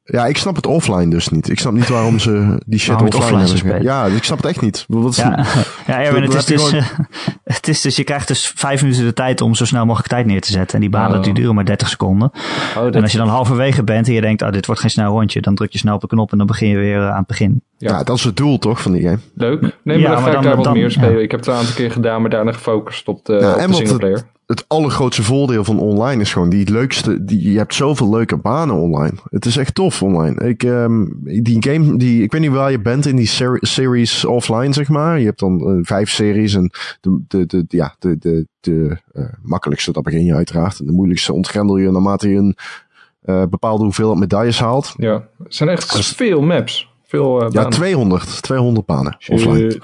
Ja, ik snap het offline dus niet. Ik snap niet waarom ze die shit offline, offline hebben. Spelen. Ja, ik snap het echt niet. Wat ja, ja Erwin, het, is dus, gewoon... het is dus, je krijgt dus vijf minuten de tijd om zo snel mogelijk tijd neer te zetten. En die banen oh. die duren maar 30 seconden. Oh, dat... En als je dan halverwege bent en je denkt, oh, dit wordt geen snel rondje, dan druk je snel op de knop en dan begin je weer aan het begin. Ja, ja dat is het doel toch van die game. Leuk. Nee, maar ja, dan ga maar ik daar wat meer spelen. Ik heb het een aantal keer gedaan, maar daarna gefocust op de, ja, op de singleplayer. Het, allergrootste voordeel van online is gewoon die leukste. Die, je hebt zoveel leuke banen online. Het is echt tof online. Ik, um, die game, die, ik weet niet waar je bent in die ser series offline, zeg maar. Je hebt dan uh, vijf series en de, de, de, ja, de, de, de uh, makkelijkste, dat begin je uiteraard. En de moeilijkste ontgrendel je naarmate je een uh, bepaalde hoeveelheid medailles haalt. Ja, het zijn echt dus, veel maps. Veel, uh, ja, 200. 200 banen offline.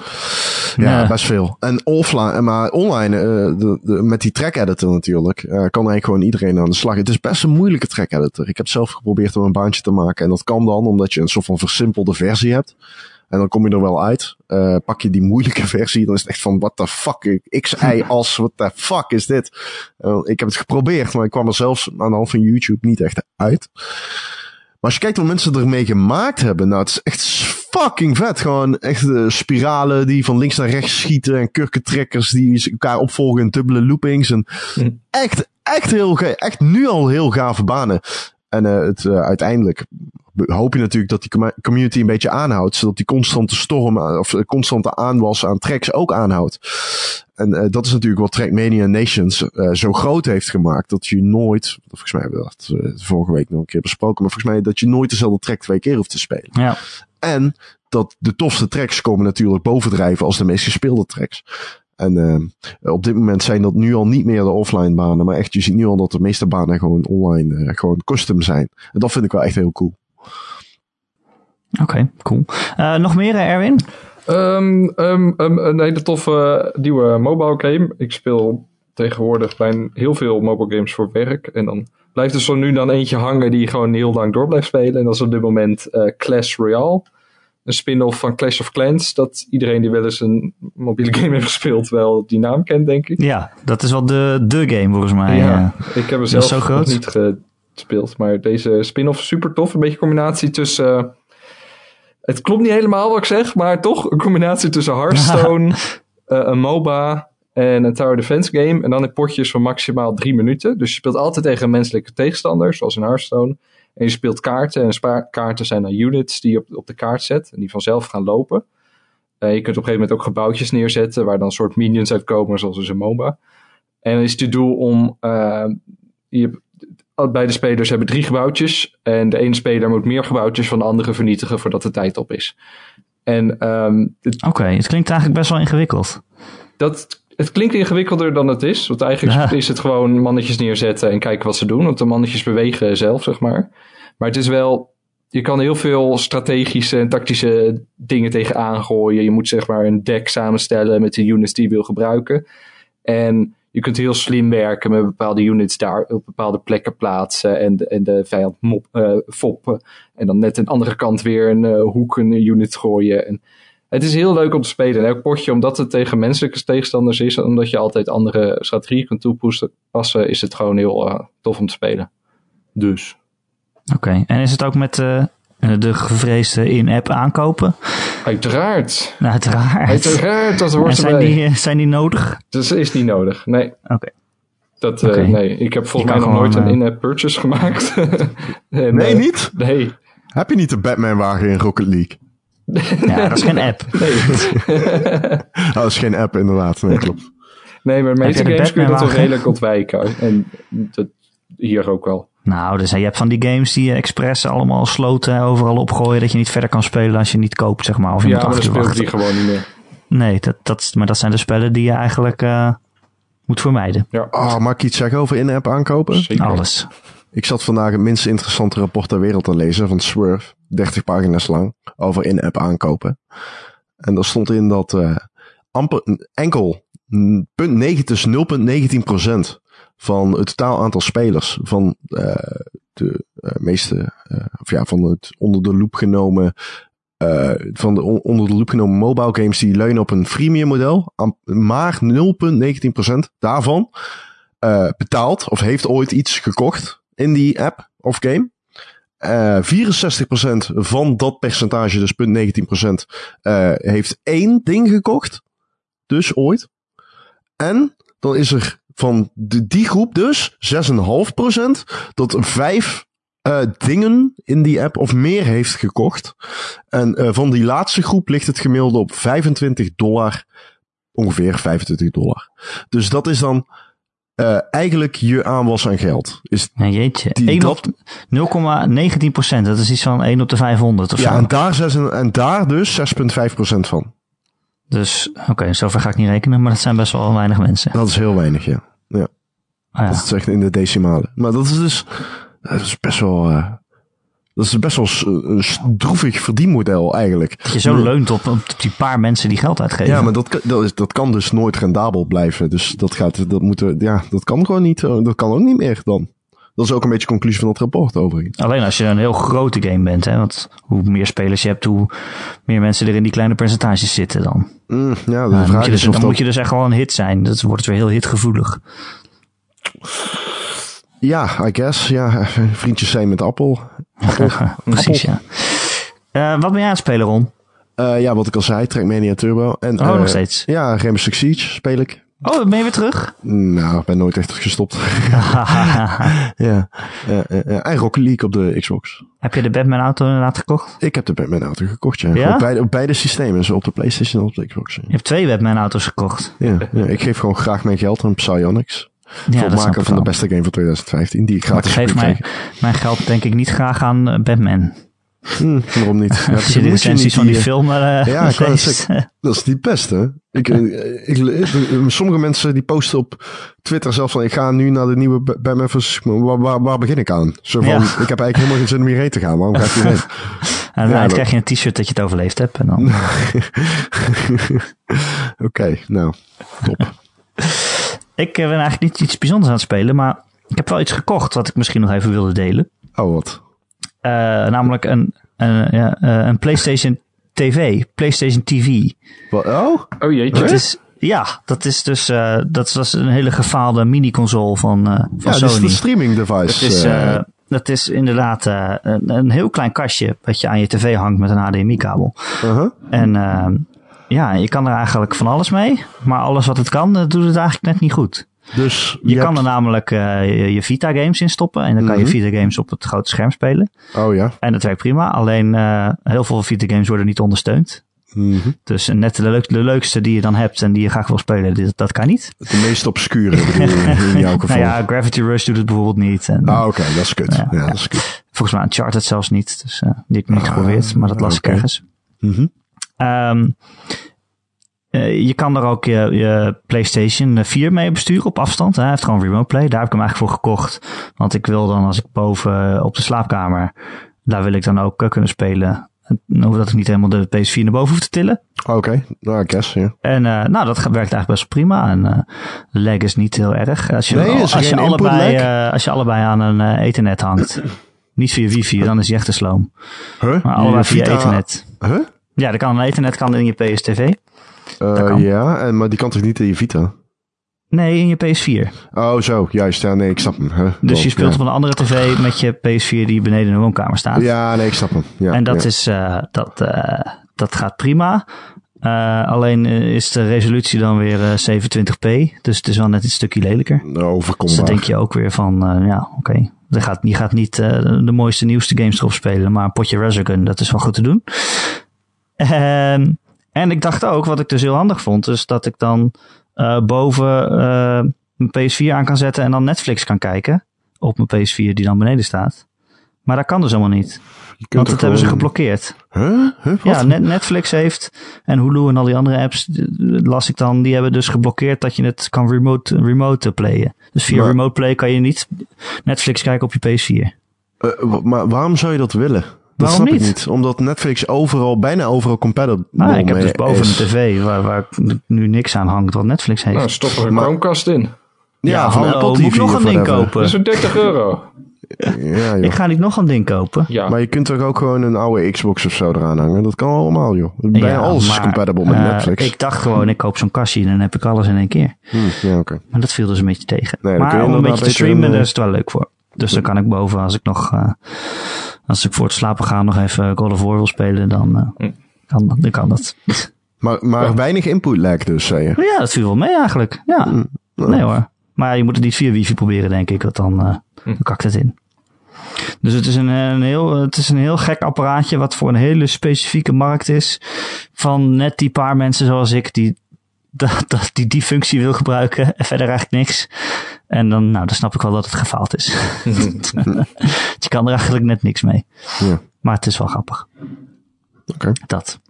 Ja, ja, best veel. En offline, maar online, uh, de, de, met die track editor natuurlijk, uh, kan eigenlijk gewoon iedereen aan de slag. Het is best een moeilijke track editor. Ik heb zelf geprobeerd om een baantje te maken. En dat kan dan omdat je een soort van versimpelde versie hebt. En dan kom je er wel uit. Uh, pak je die moeilijke versie, dan is het echt van, what the fuck, x, y, as, what the fuck is dit? Ik heb het geprobeerd, maar ik kwam er zelfs aan de hand van YouTube niet echt uit. Maar als je kijkt wat mensen ermee gemaakt hebben, nou, het is echt fucking vet. Gewoon echt uh, spiralen die van links naar rechts schieten en kurkentrekkers die elkaar opvolgen in dubbele loopings. En hm. echt, echt heel, echt nu al heel gave banen. En uh, het uh, uiteindelijk hoop je natuurlijk dat die community een beetje aanhoudt, zodat die constante storm of constante aanwas aan tracks ook aanhoudt. En uh, dat is natuurlijk wat Trackmania Nations uh, zo groot heeft gemaakt. Dat je nooit, volgens mij hebben we dat uh, vorige week nog een keer besproken, maar volgens mij dat je nooit dezelfde track twee keer hoeft te spelen. Ja. En dat de tofste tracks komen natuurlijk bovendrijven als de meest gespeelde tracks. En uh, op dit moment zijn dat nu al niet meer de offline banen, maar echt, je ziet nu al dat de meeste banen gewoon online, uh, gewoon custom zijn. En dat vind ik wel echt heel cool. Oké, okay, cool. Uh, nog meer, Erwin? Um, um, um, een hele toffe nieuwe mobile game. Ik speel tegenwoordig bij heel veel mobile games voor werk. En dan blijft er zo nu dan eentje hangen die gewoon heel lang door blijft spelen. En dat is op dit moment uh, Clash Royale. Een spin-off van Clash of Clans. Dat iedereen die wel eens een mobiele game heeft gespeeld wel die naam kent, denk ik. Ja, dat is wel de, de game volgens mij. Ja, ik heb hem zelf nog niet gespeeld. Maar deze spin-off super tof. Een beetje combinatie tussen... Uh, het klopt niet helemaal wat ik zeg, maar toch een combinatie tussen Hearthstone, uh, een MOBA en een Tower Defense game. En dan in potjes van maximaal drie minuten. Dus je speelt altijd tegen een menselijke tegenstander, zoals in Hearthstone. En je speelt kaarten. En kaarten zijn dan units die je op, op de kaart zet. En die vanzelf gaan lopen. Uh, je kunt op een gegeven moment ook gebouwtjes neerzetten. Waar dan soort minions uitkomen, zoals dus een MOBA. En dan is het doel om... Uh, je, beide spelers hebben drie gebouwtjes. En de ene speler moet meer gebouwtjes van de andere vernietigen voordat de tijd op is. En, um, Oké, okay, het klinkt eigenlijk best wel ingewikkeld. Dat, het klinkt ingewikkelder dan het is. Want eigenlijk ja. is het gewoon mannetjes neerzetten en kijken wat ze doen. Want de mannetjes bewegen zelf, zeg maar. Maar het is wel. Je kan heel veel strategische en tactische dingen tegenaan gooien. Je moet zeg maar een deck samenstellen met de units die je wil gebruiken. En je kunt heel slim werken met bepaalde units daar op bepaalde plekken plaatsen en de, en de vijand mop, uh, foppen. En dan net de andere kant weer een uh, hoek een unit gooien. En het is heel leuk om te spelen. En elk potje, omdat het tegen menselijke tegenstanders is, omdat je altijd andere strategieën kunt toepassen, is het gewoon heel uh, tof om te spelen. Dus. Oké, en is het ook met de gevreesde in-app aankopen? Uiteraard. Nou, uiteraard. Uiteraard, dat hoort en zijn erbij. Die, zijn die nodig? Dat is niet nodig, nee. Oké. Okay. Dat, uh, okay. nee, ik heb volgens mij nog nooit een in-app purchase gemaakt. en, nee, uh, niet? Nee. Heb je niet de Batman-wagen in Rocket League? Ja, dat is geen app. Nee. oh, dat is geen app, inderdaad. Nee, klopt. Nee, maar meeste de games kun je dat wel redelijk ontwijken. En dat hier ook wel. Nou, dus je hebt van die games die expres allemaal sloten overal opgooien. Dat je niet verder kan spelen als je niet koopt, zeg maar. Of je ja, moet maar dan speel wachten. die gewoon niet meer. Nee, dat, dat, maar dat zijn de spellen die je eigenlijk uh, moet vermijden. Ja. Oh, mag ik iets zeggen over in-app aankopen? Zeker. Alles. Ik zat vandaag het minst interessante rapport ter wereld te lezen van Swerve. 30 pagina's lang. Over in-app aankopen. En daar stond in dat uh, amper, enkel 0,9 dus 0,19% van het totaal aantal spelers van uh, de uh, meeste, uh, of ja, van het onder de loep genomen, van de on onder de loep genomen mobile games die leunen op een freemium model, maar 0,19% daarvan betaalt of heeft ooit iets gekocht in die app of game. Uh, 64% van dat percentage, dus 0,19%, uh, heeft één ding gekocht. Dus ooit. En dan is er van de, die groep dus 6,5% dat vijf uh, dingen in die app of meer heeft gekocht. En uh, van die laatste groep ligt het gemiddelde op 25 dollar. Ongeveer 25 dollar. Dus dat is dan uh, eigenlijk je aanwas aan geld. Is ja, jeetje. 1 op 0,19 procent. Dat is iets van 1 op de 500 of ja, zo. En daar, 6, en daar dus 6,5 procent van. Dus, oké, okay, zover ga ik niet rekenen, maar dat zijn best wel weinig mensen. Dat is heel weinig, ja. ja. Ah, ja. Dat is echt in de decimalen. Maar dat is dus, dat is best wel, uh, dat is best wel een droevig verdienmodel eigenlijk. Dat je zo leunt op, op die paar mensen die geld uitgeven. Ja, maar dat, dat, is, dat kan dus nooit rendabel blijven. Dus dat gaat, dat moeten, ja, dat kan gewoon niet, dat kan ook niet meer dan. Dat is ook een beetje de conclusie van dat rapport overigens. Alleen als je een heel grote game bent, hè? want hoe meer spelers je hebt, hoe meer mensen er in die kleine percentages zitten dan. Mm, ja, nou, vraag je, dus, dan moet je dus echt wel een hit zijn. Dat wordt het weer heel hitgevoelig. Ja, I guess. Ja, vriendjes zijn met Appel. Appel. Precies, ja. Uh, wat ben jij aan het spelen, Ron? Uh, ja, wat ik al zei, Trackmania Turbo. En, oh, uh, nog steeds? Ja, Rainbow Six Siege speel ik. Oh, ben je weer terug? Nou, ik ben nooit echt gestopt. ja, ja, ja, League op de Xbox. Heb je de Batman auto inderdaad gekocht? Ik heb de Batman auto gekocht, ja. ja? Op, beide, op beide systemen, zo op de Playstation en op de Xbox. Ja. Je hebt twee Batman auto's gekocht. Ja, ja, ik geef gewoon graag mijn geld aan Psyonix. Ja, voor het maken van de beste game van 2015, die ik gratis geef mijn, mijn geld denk ik niet graag aan uh, Batman. Hm, waarom niet? Ja, Als je de recensies van die film uh, Ja, ik dat is niet best, hè? Ik, ik, ik, sommige mensen die posten op Twitter zelfs van... ik ga nu naar de nieuwe Batman vs. Waar, waar, waar, begin ik aan? Zo van, ja. ik heb eigenlijk helemaal geen zin om hierheen te gaan. Waarom ga ik hierheen? En dan ja, krijg je een t-shirt dat je het overleefd hebt. En dan... Oké, okay, nou, top. ik ben eigenlijk niet iets bijzonders aan het spelen... maar ik heb wel iets gekocht wat ik misschien nog even wilde delen. Oh, wat? Uh, namelijk een, een, ja, uh, een PlayStation TV, PlayStation TV. Wat? Oh? Oh jeetje. Dat is, ja, dat is dus uh, dat was een hele gefaalde mini-console van, van ja, Sony. Ja, is een streaming device. Dat is, dat is inderdaad een, een, heel klein kastje wat je aan je tv hangt met een HDMI-kabel. -huh. En ja, je kan er eigenlijk van alles mee, maar alles wat het kan, dat doet het eigenlijk net niet goed. Dus je, je kan hebt... er namelijk uh, je, je, Vita games in stoppen en dan kan Mhm. je Vita games op het grote scherm spelen. Oh ja. En dat werkt prima, alleen uh, heel veel Vita games worden niet ondersteund. Mm -hmm. Dus net de, leuk, de, leukste die je dan hebt en die je graag wil spelen, dat, dat kan niet. De meest obscure in jouw geval. nou ja, Gravity Rush doet het bijvoorbeeld niet. En, ah, oké, okay, dat is kut. Ja, ja, dat is kut. Volgens mij Uncharted zelfs niet, dus uh, die heb ik niet ah, geprobeerd, maar dat las okay. ik ergens. Mm -hmm. um, Uh, je kan er ook je, je, PlayStation 4 mee besturen op afstand. Hij heeft gewoon remote play. Daar heb ik hem eigenlijk voor gekocht. Want ik wil dan als ik boven op de slaapkamer, daar wil ik dan ook uh, kunnen spelen. Hoewel ik niet helemaal de PS4 naar boven hoef te tillen. Oké, nou, I guess, ja. En eh, nou, dat werkt eigenlijk best prima. En eh lag is niet heel erg. Als je, Nee, als je, allebei, eh, als je allebei aan een eh, ethernet hangt. niet via wifi, dan is hij echt te sloom. Huh? Maar allebei Je via ethernet. Huh? Ja, dan kan een ethernet kan in je PSTV. Eh, ja, en, maar die kan toch niet in je Vita? Nee, in je PS4. Oh, zo, juist. Ja, nee, ik snap hem. Dus je speelt ja. op een andere tv met je PS4 die beneden in de woonkamer staat. Ja, nee, ik snap hem. Ja, en dat, ja. is, eh, dat, eh, dat gaat prima. Alleen is de resolutie dan weer eh, 27p. Dus het is wel net een stukje lelijker. Dus overkombaar. dan denk je ook weer van, ja, oké. Je gaat, je gaat niet de mooiste, nieuwste games erop spelen. Maar een potje Resogun, dat is wel goed te doen. Ehm, en ik dacht ook, wat ik dus heel handig vond, is dat ik dan eh, boven eh, mijn PS4 aan kan zetten en dan Netflix kan kijken. Op mijn PS4 die dan beneden staat. Maar dat kan dus allemaal niet. Want dat hebben ze geblokkeerd. Huh? Huh? Ja, Net- Netflix heeft en Hulu en al die andere apps, las ik dan, die hebben dus geblokkeerd dat je het kan remote, remote playen. Dus via Maar- remote play kan je niet Netflix kijken op je PS4. Eh, maar waarom zou je dat willen? Dat Waarom snap ik niet? niet. Omdat Netflix overal, bijna overal compatible Nou, ik heb dus boven is. een tv waar, waar nu niks aan hangt wat Netflix heeft. Nou, stop er een Maar- Chromecast in. Ja, van hallo, Apple moet ik TV nog een ding kopen? Dat is zo'n 30 euro. Ja, joh. Ik ga niet nog een ding kopen. Ja. Maar je kunt toch ook gewoon een oude Xbox of zo eraan hangen? Dat kan allemaal, joh. Bijna Ja, alles is compatible met eh, Netflix. Ik dacht gewoon, ik koop zo'n kastje en dan heb ik alles in één keer. Hm, ja, oké. Maar dat viel dus een beetje tegen. Nee, maar om een beetje te streamen, een, daar is het wel leuk voor. Dus dan kan ik boven, als ik nog, eh, als ik voor het slapen ga nog even God of War wil spelen, dan, eh, Hm. kan, dan kan dat. Maar, maar weinig input lag dus, zei je. Ja, dat viel wel mee eigenlijk. Ja, Hm. nee hoor. Maar je moet het niet via wifi proberen, denk ik, want dan, eh, Hm. dan kakt het in. Dus het is een, een heel, het is een heel gek apparaatje wat voor een hele specifieke markt is. Van net die paar mensen zoals ik die dat, dat die, die functie wil gebruiken en verder eigenlijk niks. En dan, nou, dan snap ik wel dat het gefaald is. je kan er eigenlijk net niks mee. Ja. Maar het is wel grappig. Oké. Dat.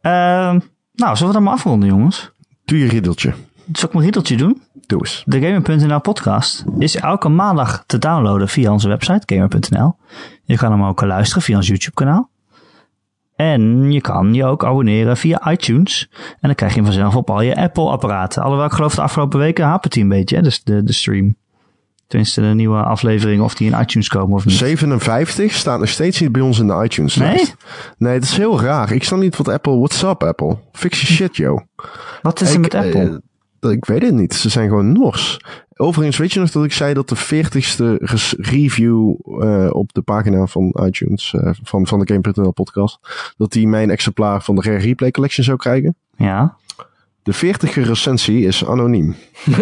Ehm, nou, zullen we dan maar afronden, jongens? Doe je riddeltje. Zal ik mijn riedeltje doen? Doe eens. De Gamer.nl podcast is elke maandag te downloaden via onze website gamer.nl. Je kan hem ook luisteren via ons YouTube kanaal. En je kan je ook abonneren via iTunes. En dan krijg je hem vanzelf op al je Apple apparaten. Alhoewel ik geloof de afgelopen weken hapert hij een beetje, hè? Dus de, de stream. Tenminste de nieuwe afleveringen of die in iTunes komen of niet. 57 staat nog steeds niet bij ons in de iTunes Nee? lijst. Nee, het is heel raar. Ik snap niet wat Apple... What's up, Apple? Fix je shit, yo. Wat is er met Apple? Dat- ik weet het niet. Ze zijn gewoon nors. Overigens, weet je nog dat ik zei dat de 40ste res- review eh, op de pagina van iTunes, eh, van, van de Game.nl podcast, dat die mijn exemplaar van de Rare Replay Collection zou krijgen? ja. De 40e recensie is anoniem.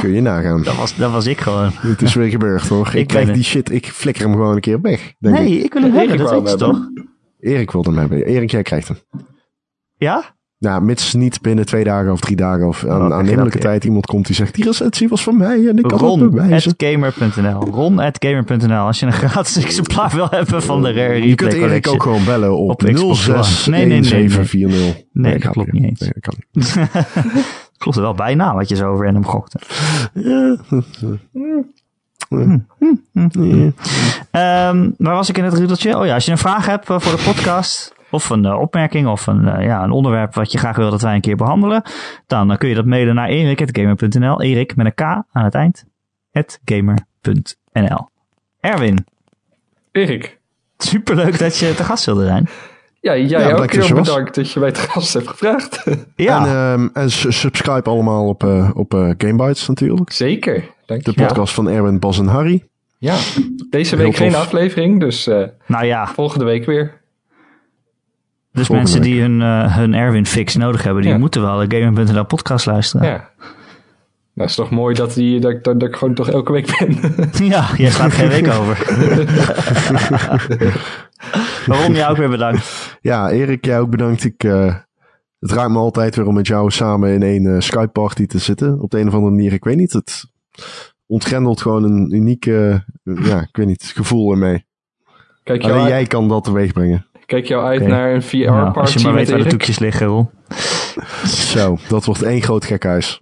Kun je nagaan. Dat was, dat was ik gewoon. Het is weer gebeurd hoor. Ik, Ik krijg die shit, ik flikker hem gewoon een keer weg. Denk Nee, ik. ik wil hem hebben, dat weet je toch? Erik wilde hem hebben. Erik, jij krijgt hem. Ja? Nou, mits niet binnen twee dagen of drie dagen of Oh, aan je aannemelijke weer. tijd iemand komt die zegt, die recensie was van mij en ik kan het Ron bewijzen. at gamer.nl. Ron gamer.nl. Als je een gratis exemplaar wil hebben van de Rare Replay Je kunt Erik ook gewoon bellen op, Op Xbox One. 06 Nee, nee, nee, nee. Nee, dat klopt niet. eens. Nee, dat kan niet. Klopt er wel bijna wat je zo random gokte. Ja. Ehm, waar was ik in het riedeltje? Oh ja, als je een vraag hebt eh, voor de podcast... of een eh, opmerking of een, eh, ja, een onderwerp... wat je graag wil dat wij een keer behandelen... dan eh, kun je dat mailen naar erik.gamer.nl. Erik met een K aan het eind. at gamer.nl. Erwin, Erik. superleuk dat je te gast wilde zijn. Ja, jij Ja, ook heel bedankt dat je mij te gast hebt gevraagd. Ja, En, ehm, en subscribe allemaal op, eh op eh, Gamebites natuurlijk. Zeker, dank De podcast van Erwin, Bas en Harry. Ja, deze Heel week geen tof. aflevering, dus eh, nou ja, volgende week weer. Dus Volgende mensen week. die hun, eh, hun Erwin fix nodig hebben... die Ja. moeten wel de Gamer.nl podcast luisteren. Ja. Nou, is toch mooi dat, die, dat, ik- dat, dat ik gewoon toch elke week ben. Ja, jij slaat geen week over. Waarom jij ook weer bedankt. Ja, Erik, jij ook bedankt. Ik, eh, het raakt me altijd weer om met jou samen in één eh, Skype-party te zitten. Op de een of andere manier, ik weet niet. Het ontgrendelt gewoon een uniek, eh, ja, ik weet niet, gevoel ermee. Kijk jou, Alleen jij kan dat teweeg brengen. Kijk jou uit naar een VR-party als je maar weet waar de Erik. toekjes liggen, Ron. Zo, dat wordt één groot gekhuis.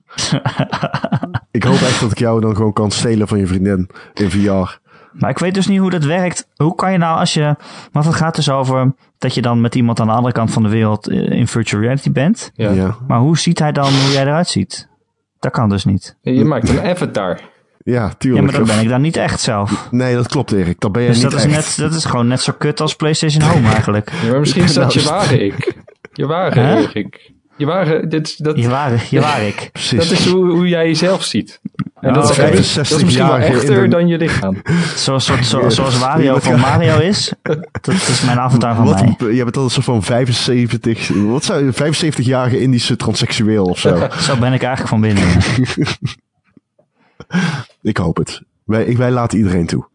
ik hoop echt dat ik jou dan gewoon kan stelen van je vriendin in VR. Maar ik weet dus niet hoe dat werkt. Hoe kan je nou als je... Want het gaat dus over dat je dan met iemand aan de andere kant van de wereld eh, in virtual reality bent. Ja. Ja. Maar hoe ziet hij dan hoe jij eruit ziet? Dat kan dus niet. Je maakt een avatar. Ja, Ja, tuurlijk. maar dan ben ik dan niet echt zelf. Nee, dat klopt Erik. Dat ben jij Dus niet dat is, echt. net, dat is gewoon net zo kut als PlayStation Home eigenlijk. Ja, maar misschien is dat Nou, je ware ik. Je ware Hè? Erik. Je ware, dit, dat, Je waar, je waar ik. Precies. dat is hoe, hoe jij jezelf ziet. En dat, is, echt- dat is misschien wel 65-jarige in echter de- dan je lichaam. Zoals, soort, zo, zoals Wario van Mario is. Dat is mijn avatar van Wat, mij. jij bent al zo van 75, wat zou je, 75-jarige Indische transseksueel of zo. Zo ben ik eigenlijk van binnen. Ik hoop het. Wij, wij laten iedereen toe.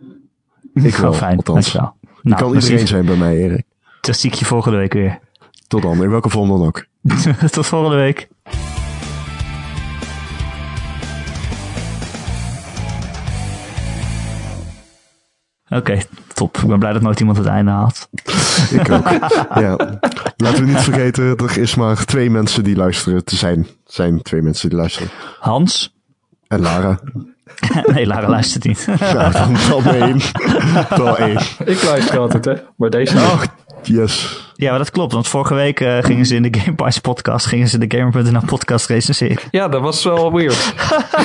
Ik wel, fijn, althans. Je Nou, kan precies. iedereen zijn bij mij, Erik. Dat zie ik je volgende week weer. Tot dan, in welke vorm dan ook. Tot volgende week. Oké, top. Ik ben blij dat nooit iemand het einde haalt. Ik ook. ja. Laten we niet vergeten, er is maar twee mensen die luisteren. Er zijn, zijn twee mensen die luisteren. Hans? En Lara. nee, Lara luistert niet. Ja, dan één. Wel één. Ik luister altijd, hè. Maar deze Oh, niet. yes. ja, maar dat klopt. Want vorige week eh, gingen ze in de Game Pass podcast, gingen ze de Gamer.nl podcast recenseren. Ja, dat was wel weird.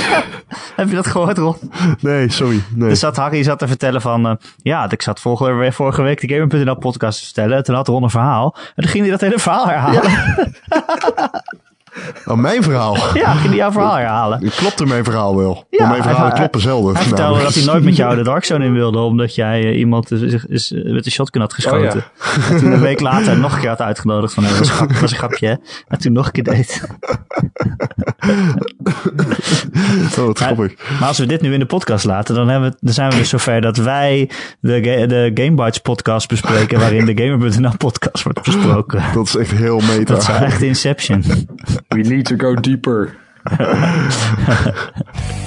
Heb je dat gehoord, Ron? Nee, sorry. Nee. Dus zat Harry zat te vertellen van... eh, ja, ik zat vorige, vorige week de Gamer.nl podcast te vertellen. Toen had Ron een verhaal. En toen ging hij dat hele verhaal herhalen. Oh, mijn verhaal. Ja, ging hij jouw verhaal herhalen. Klopte mijn verhaal wel? Ja, mijn verhalen hij- kloppen zelden. Hij vertelde dat hij nooit met jou de Dark Zone in wilde. Omdat jij eh, iemand is, is, is, eh, met een shotgun had geschoten. En toen een week later nog een keer had uitgenodigd van... Hey, dat, was een grap, dat was een grapje. hè. En toen nog een keer deed. Oh, wat grappig. Maar als we dit nu in de podcast laten, dan, hebben we, dan zijn we dus zover dat wij de, de Game Bites podcast bespreken, waarin de Gamer.nl podcast wordt besproken. Dat is echt heel meta. Dat is echt Inception. We need to go deeper.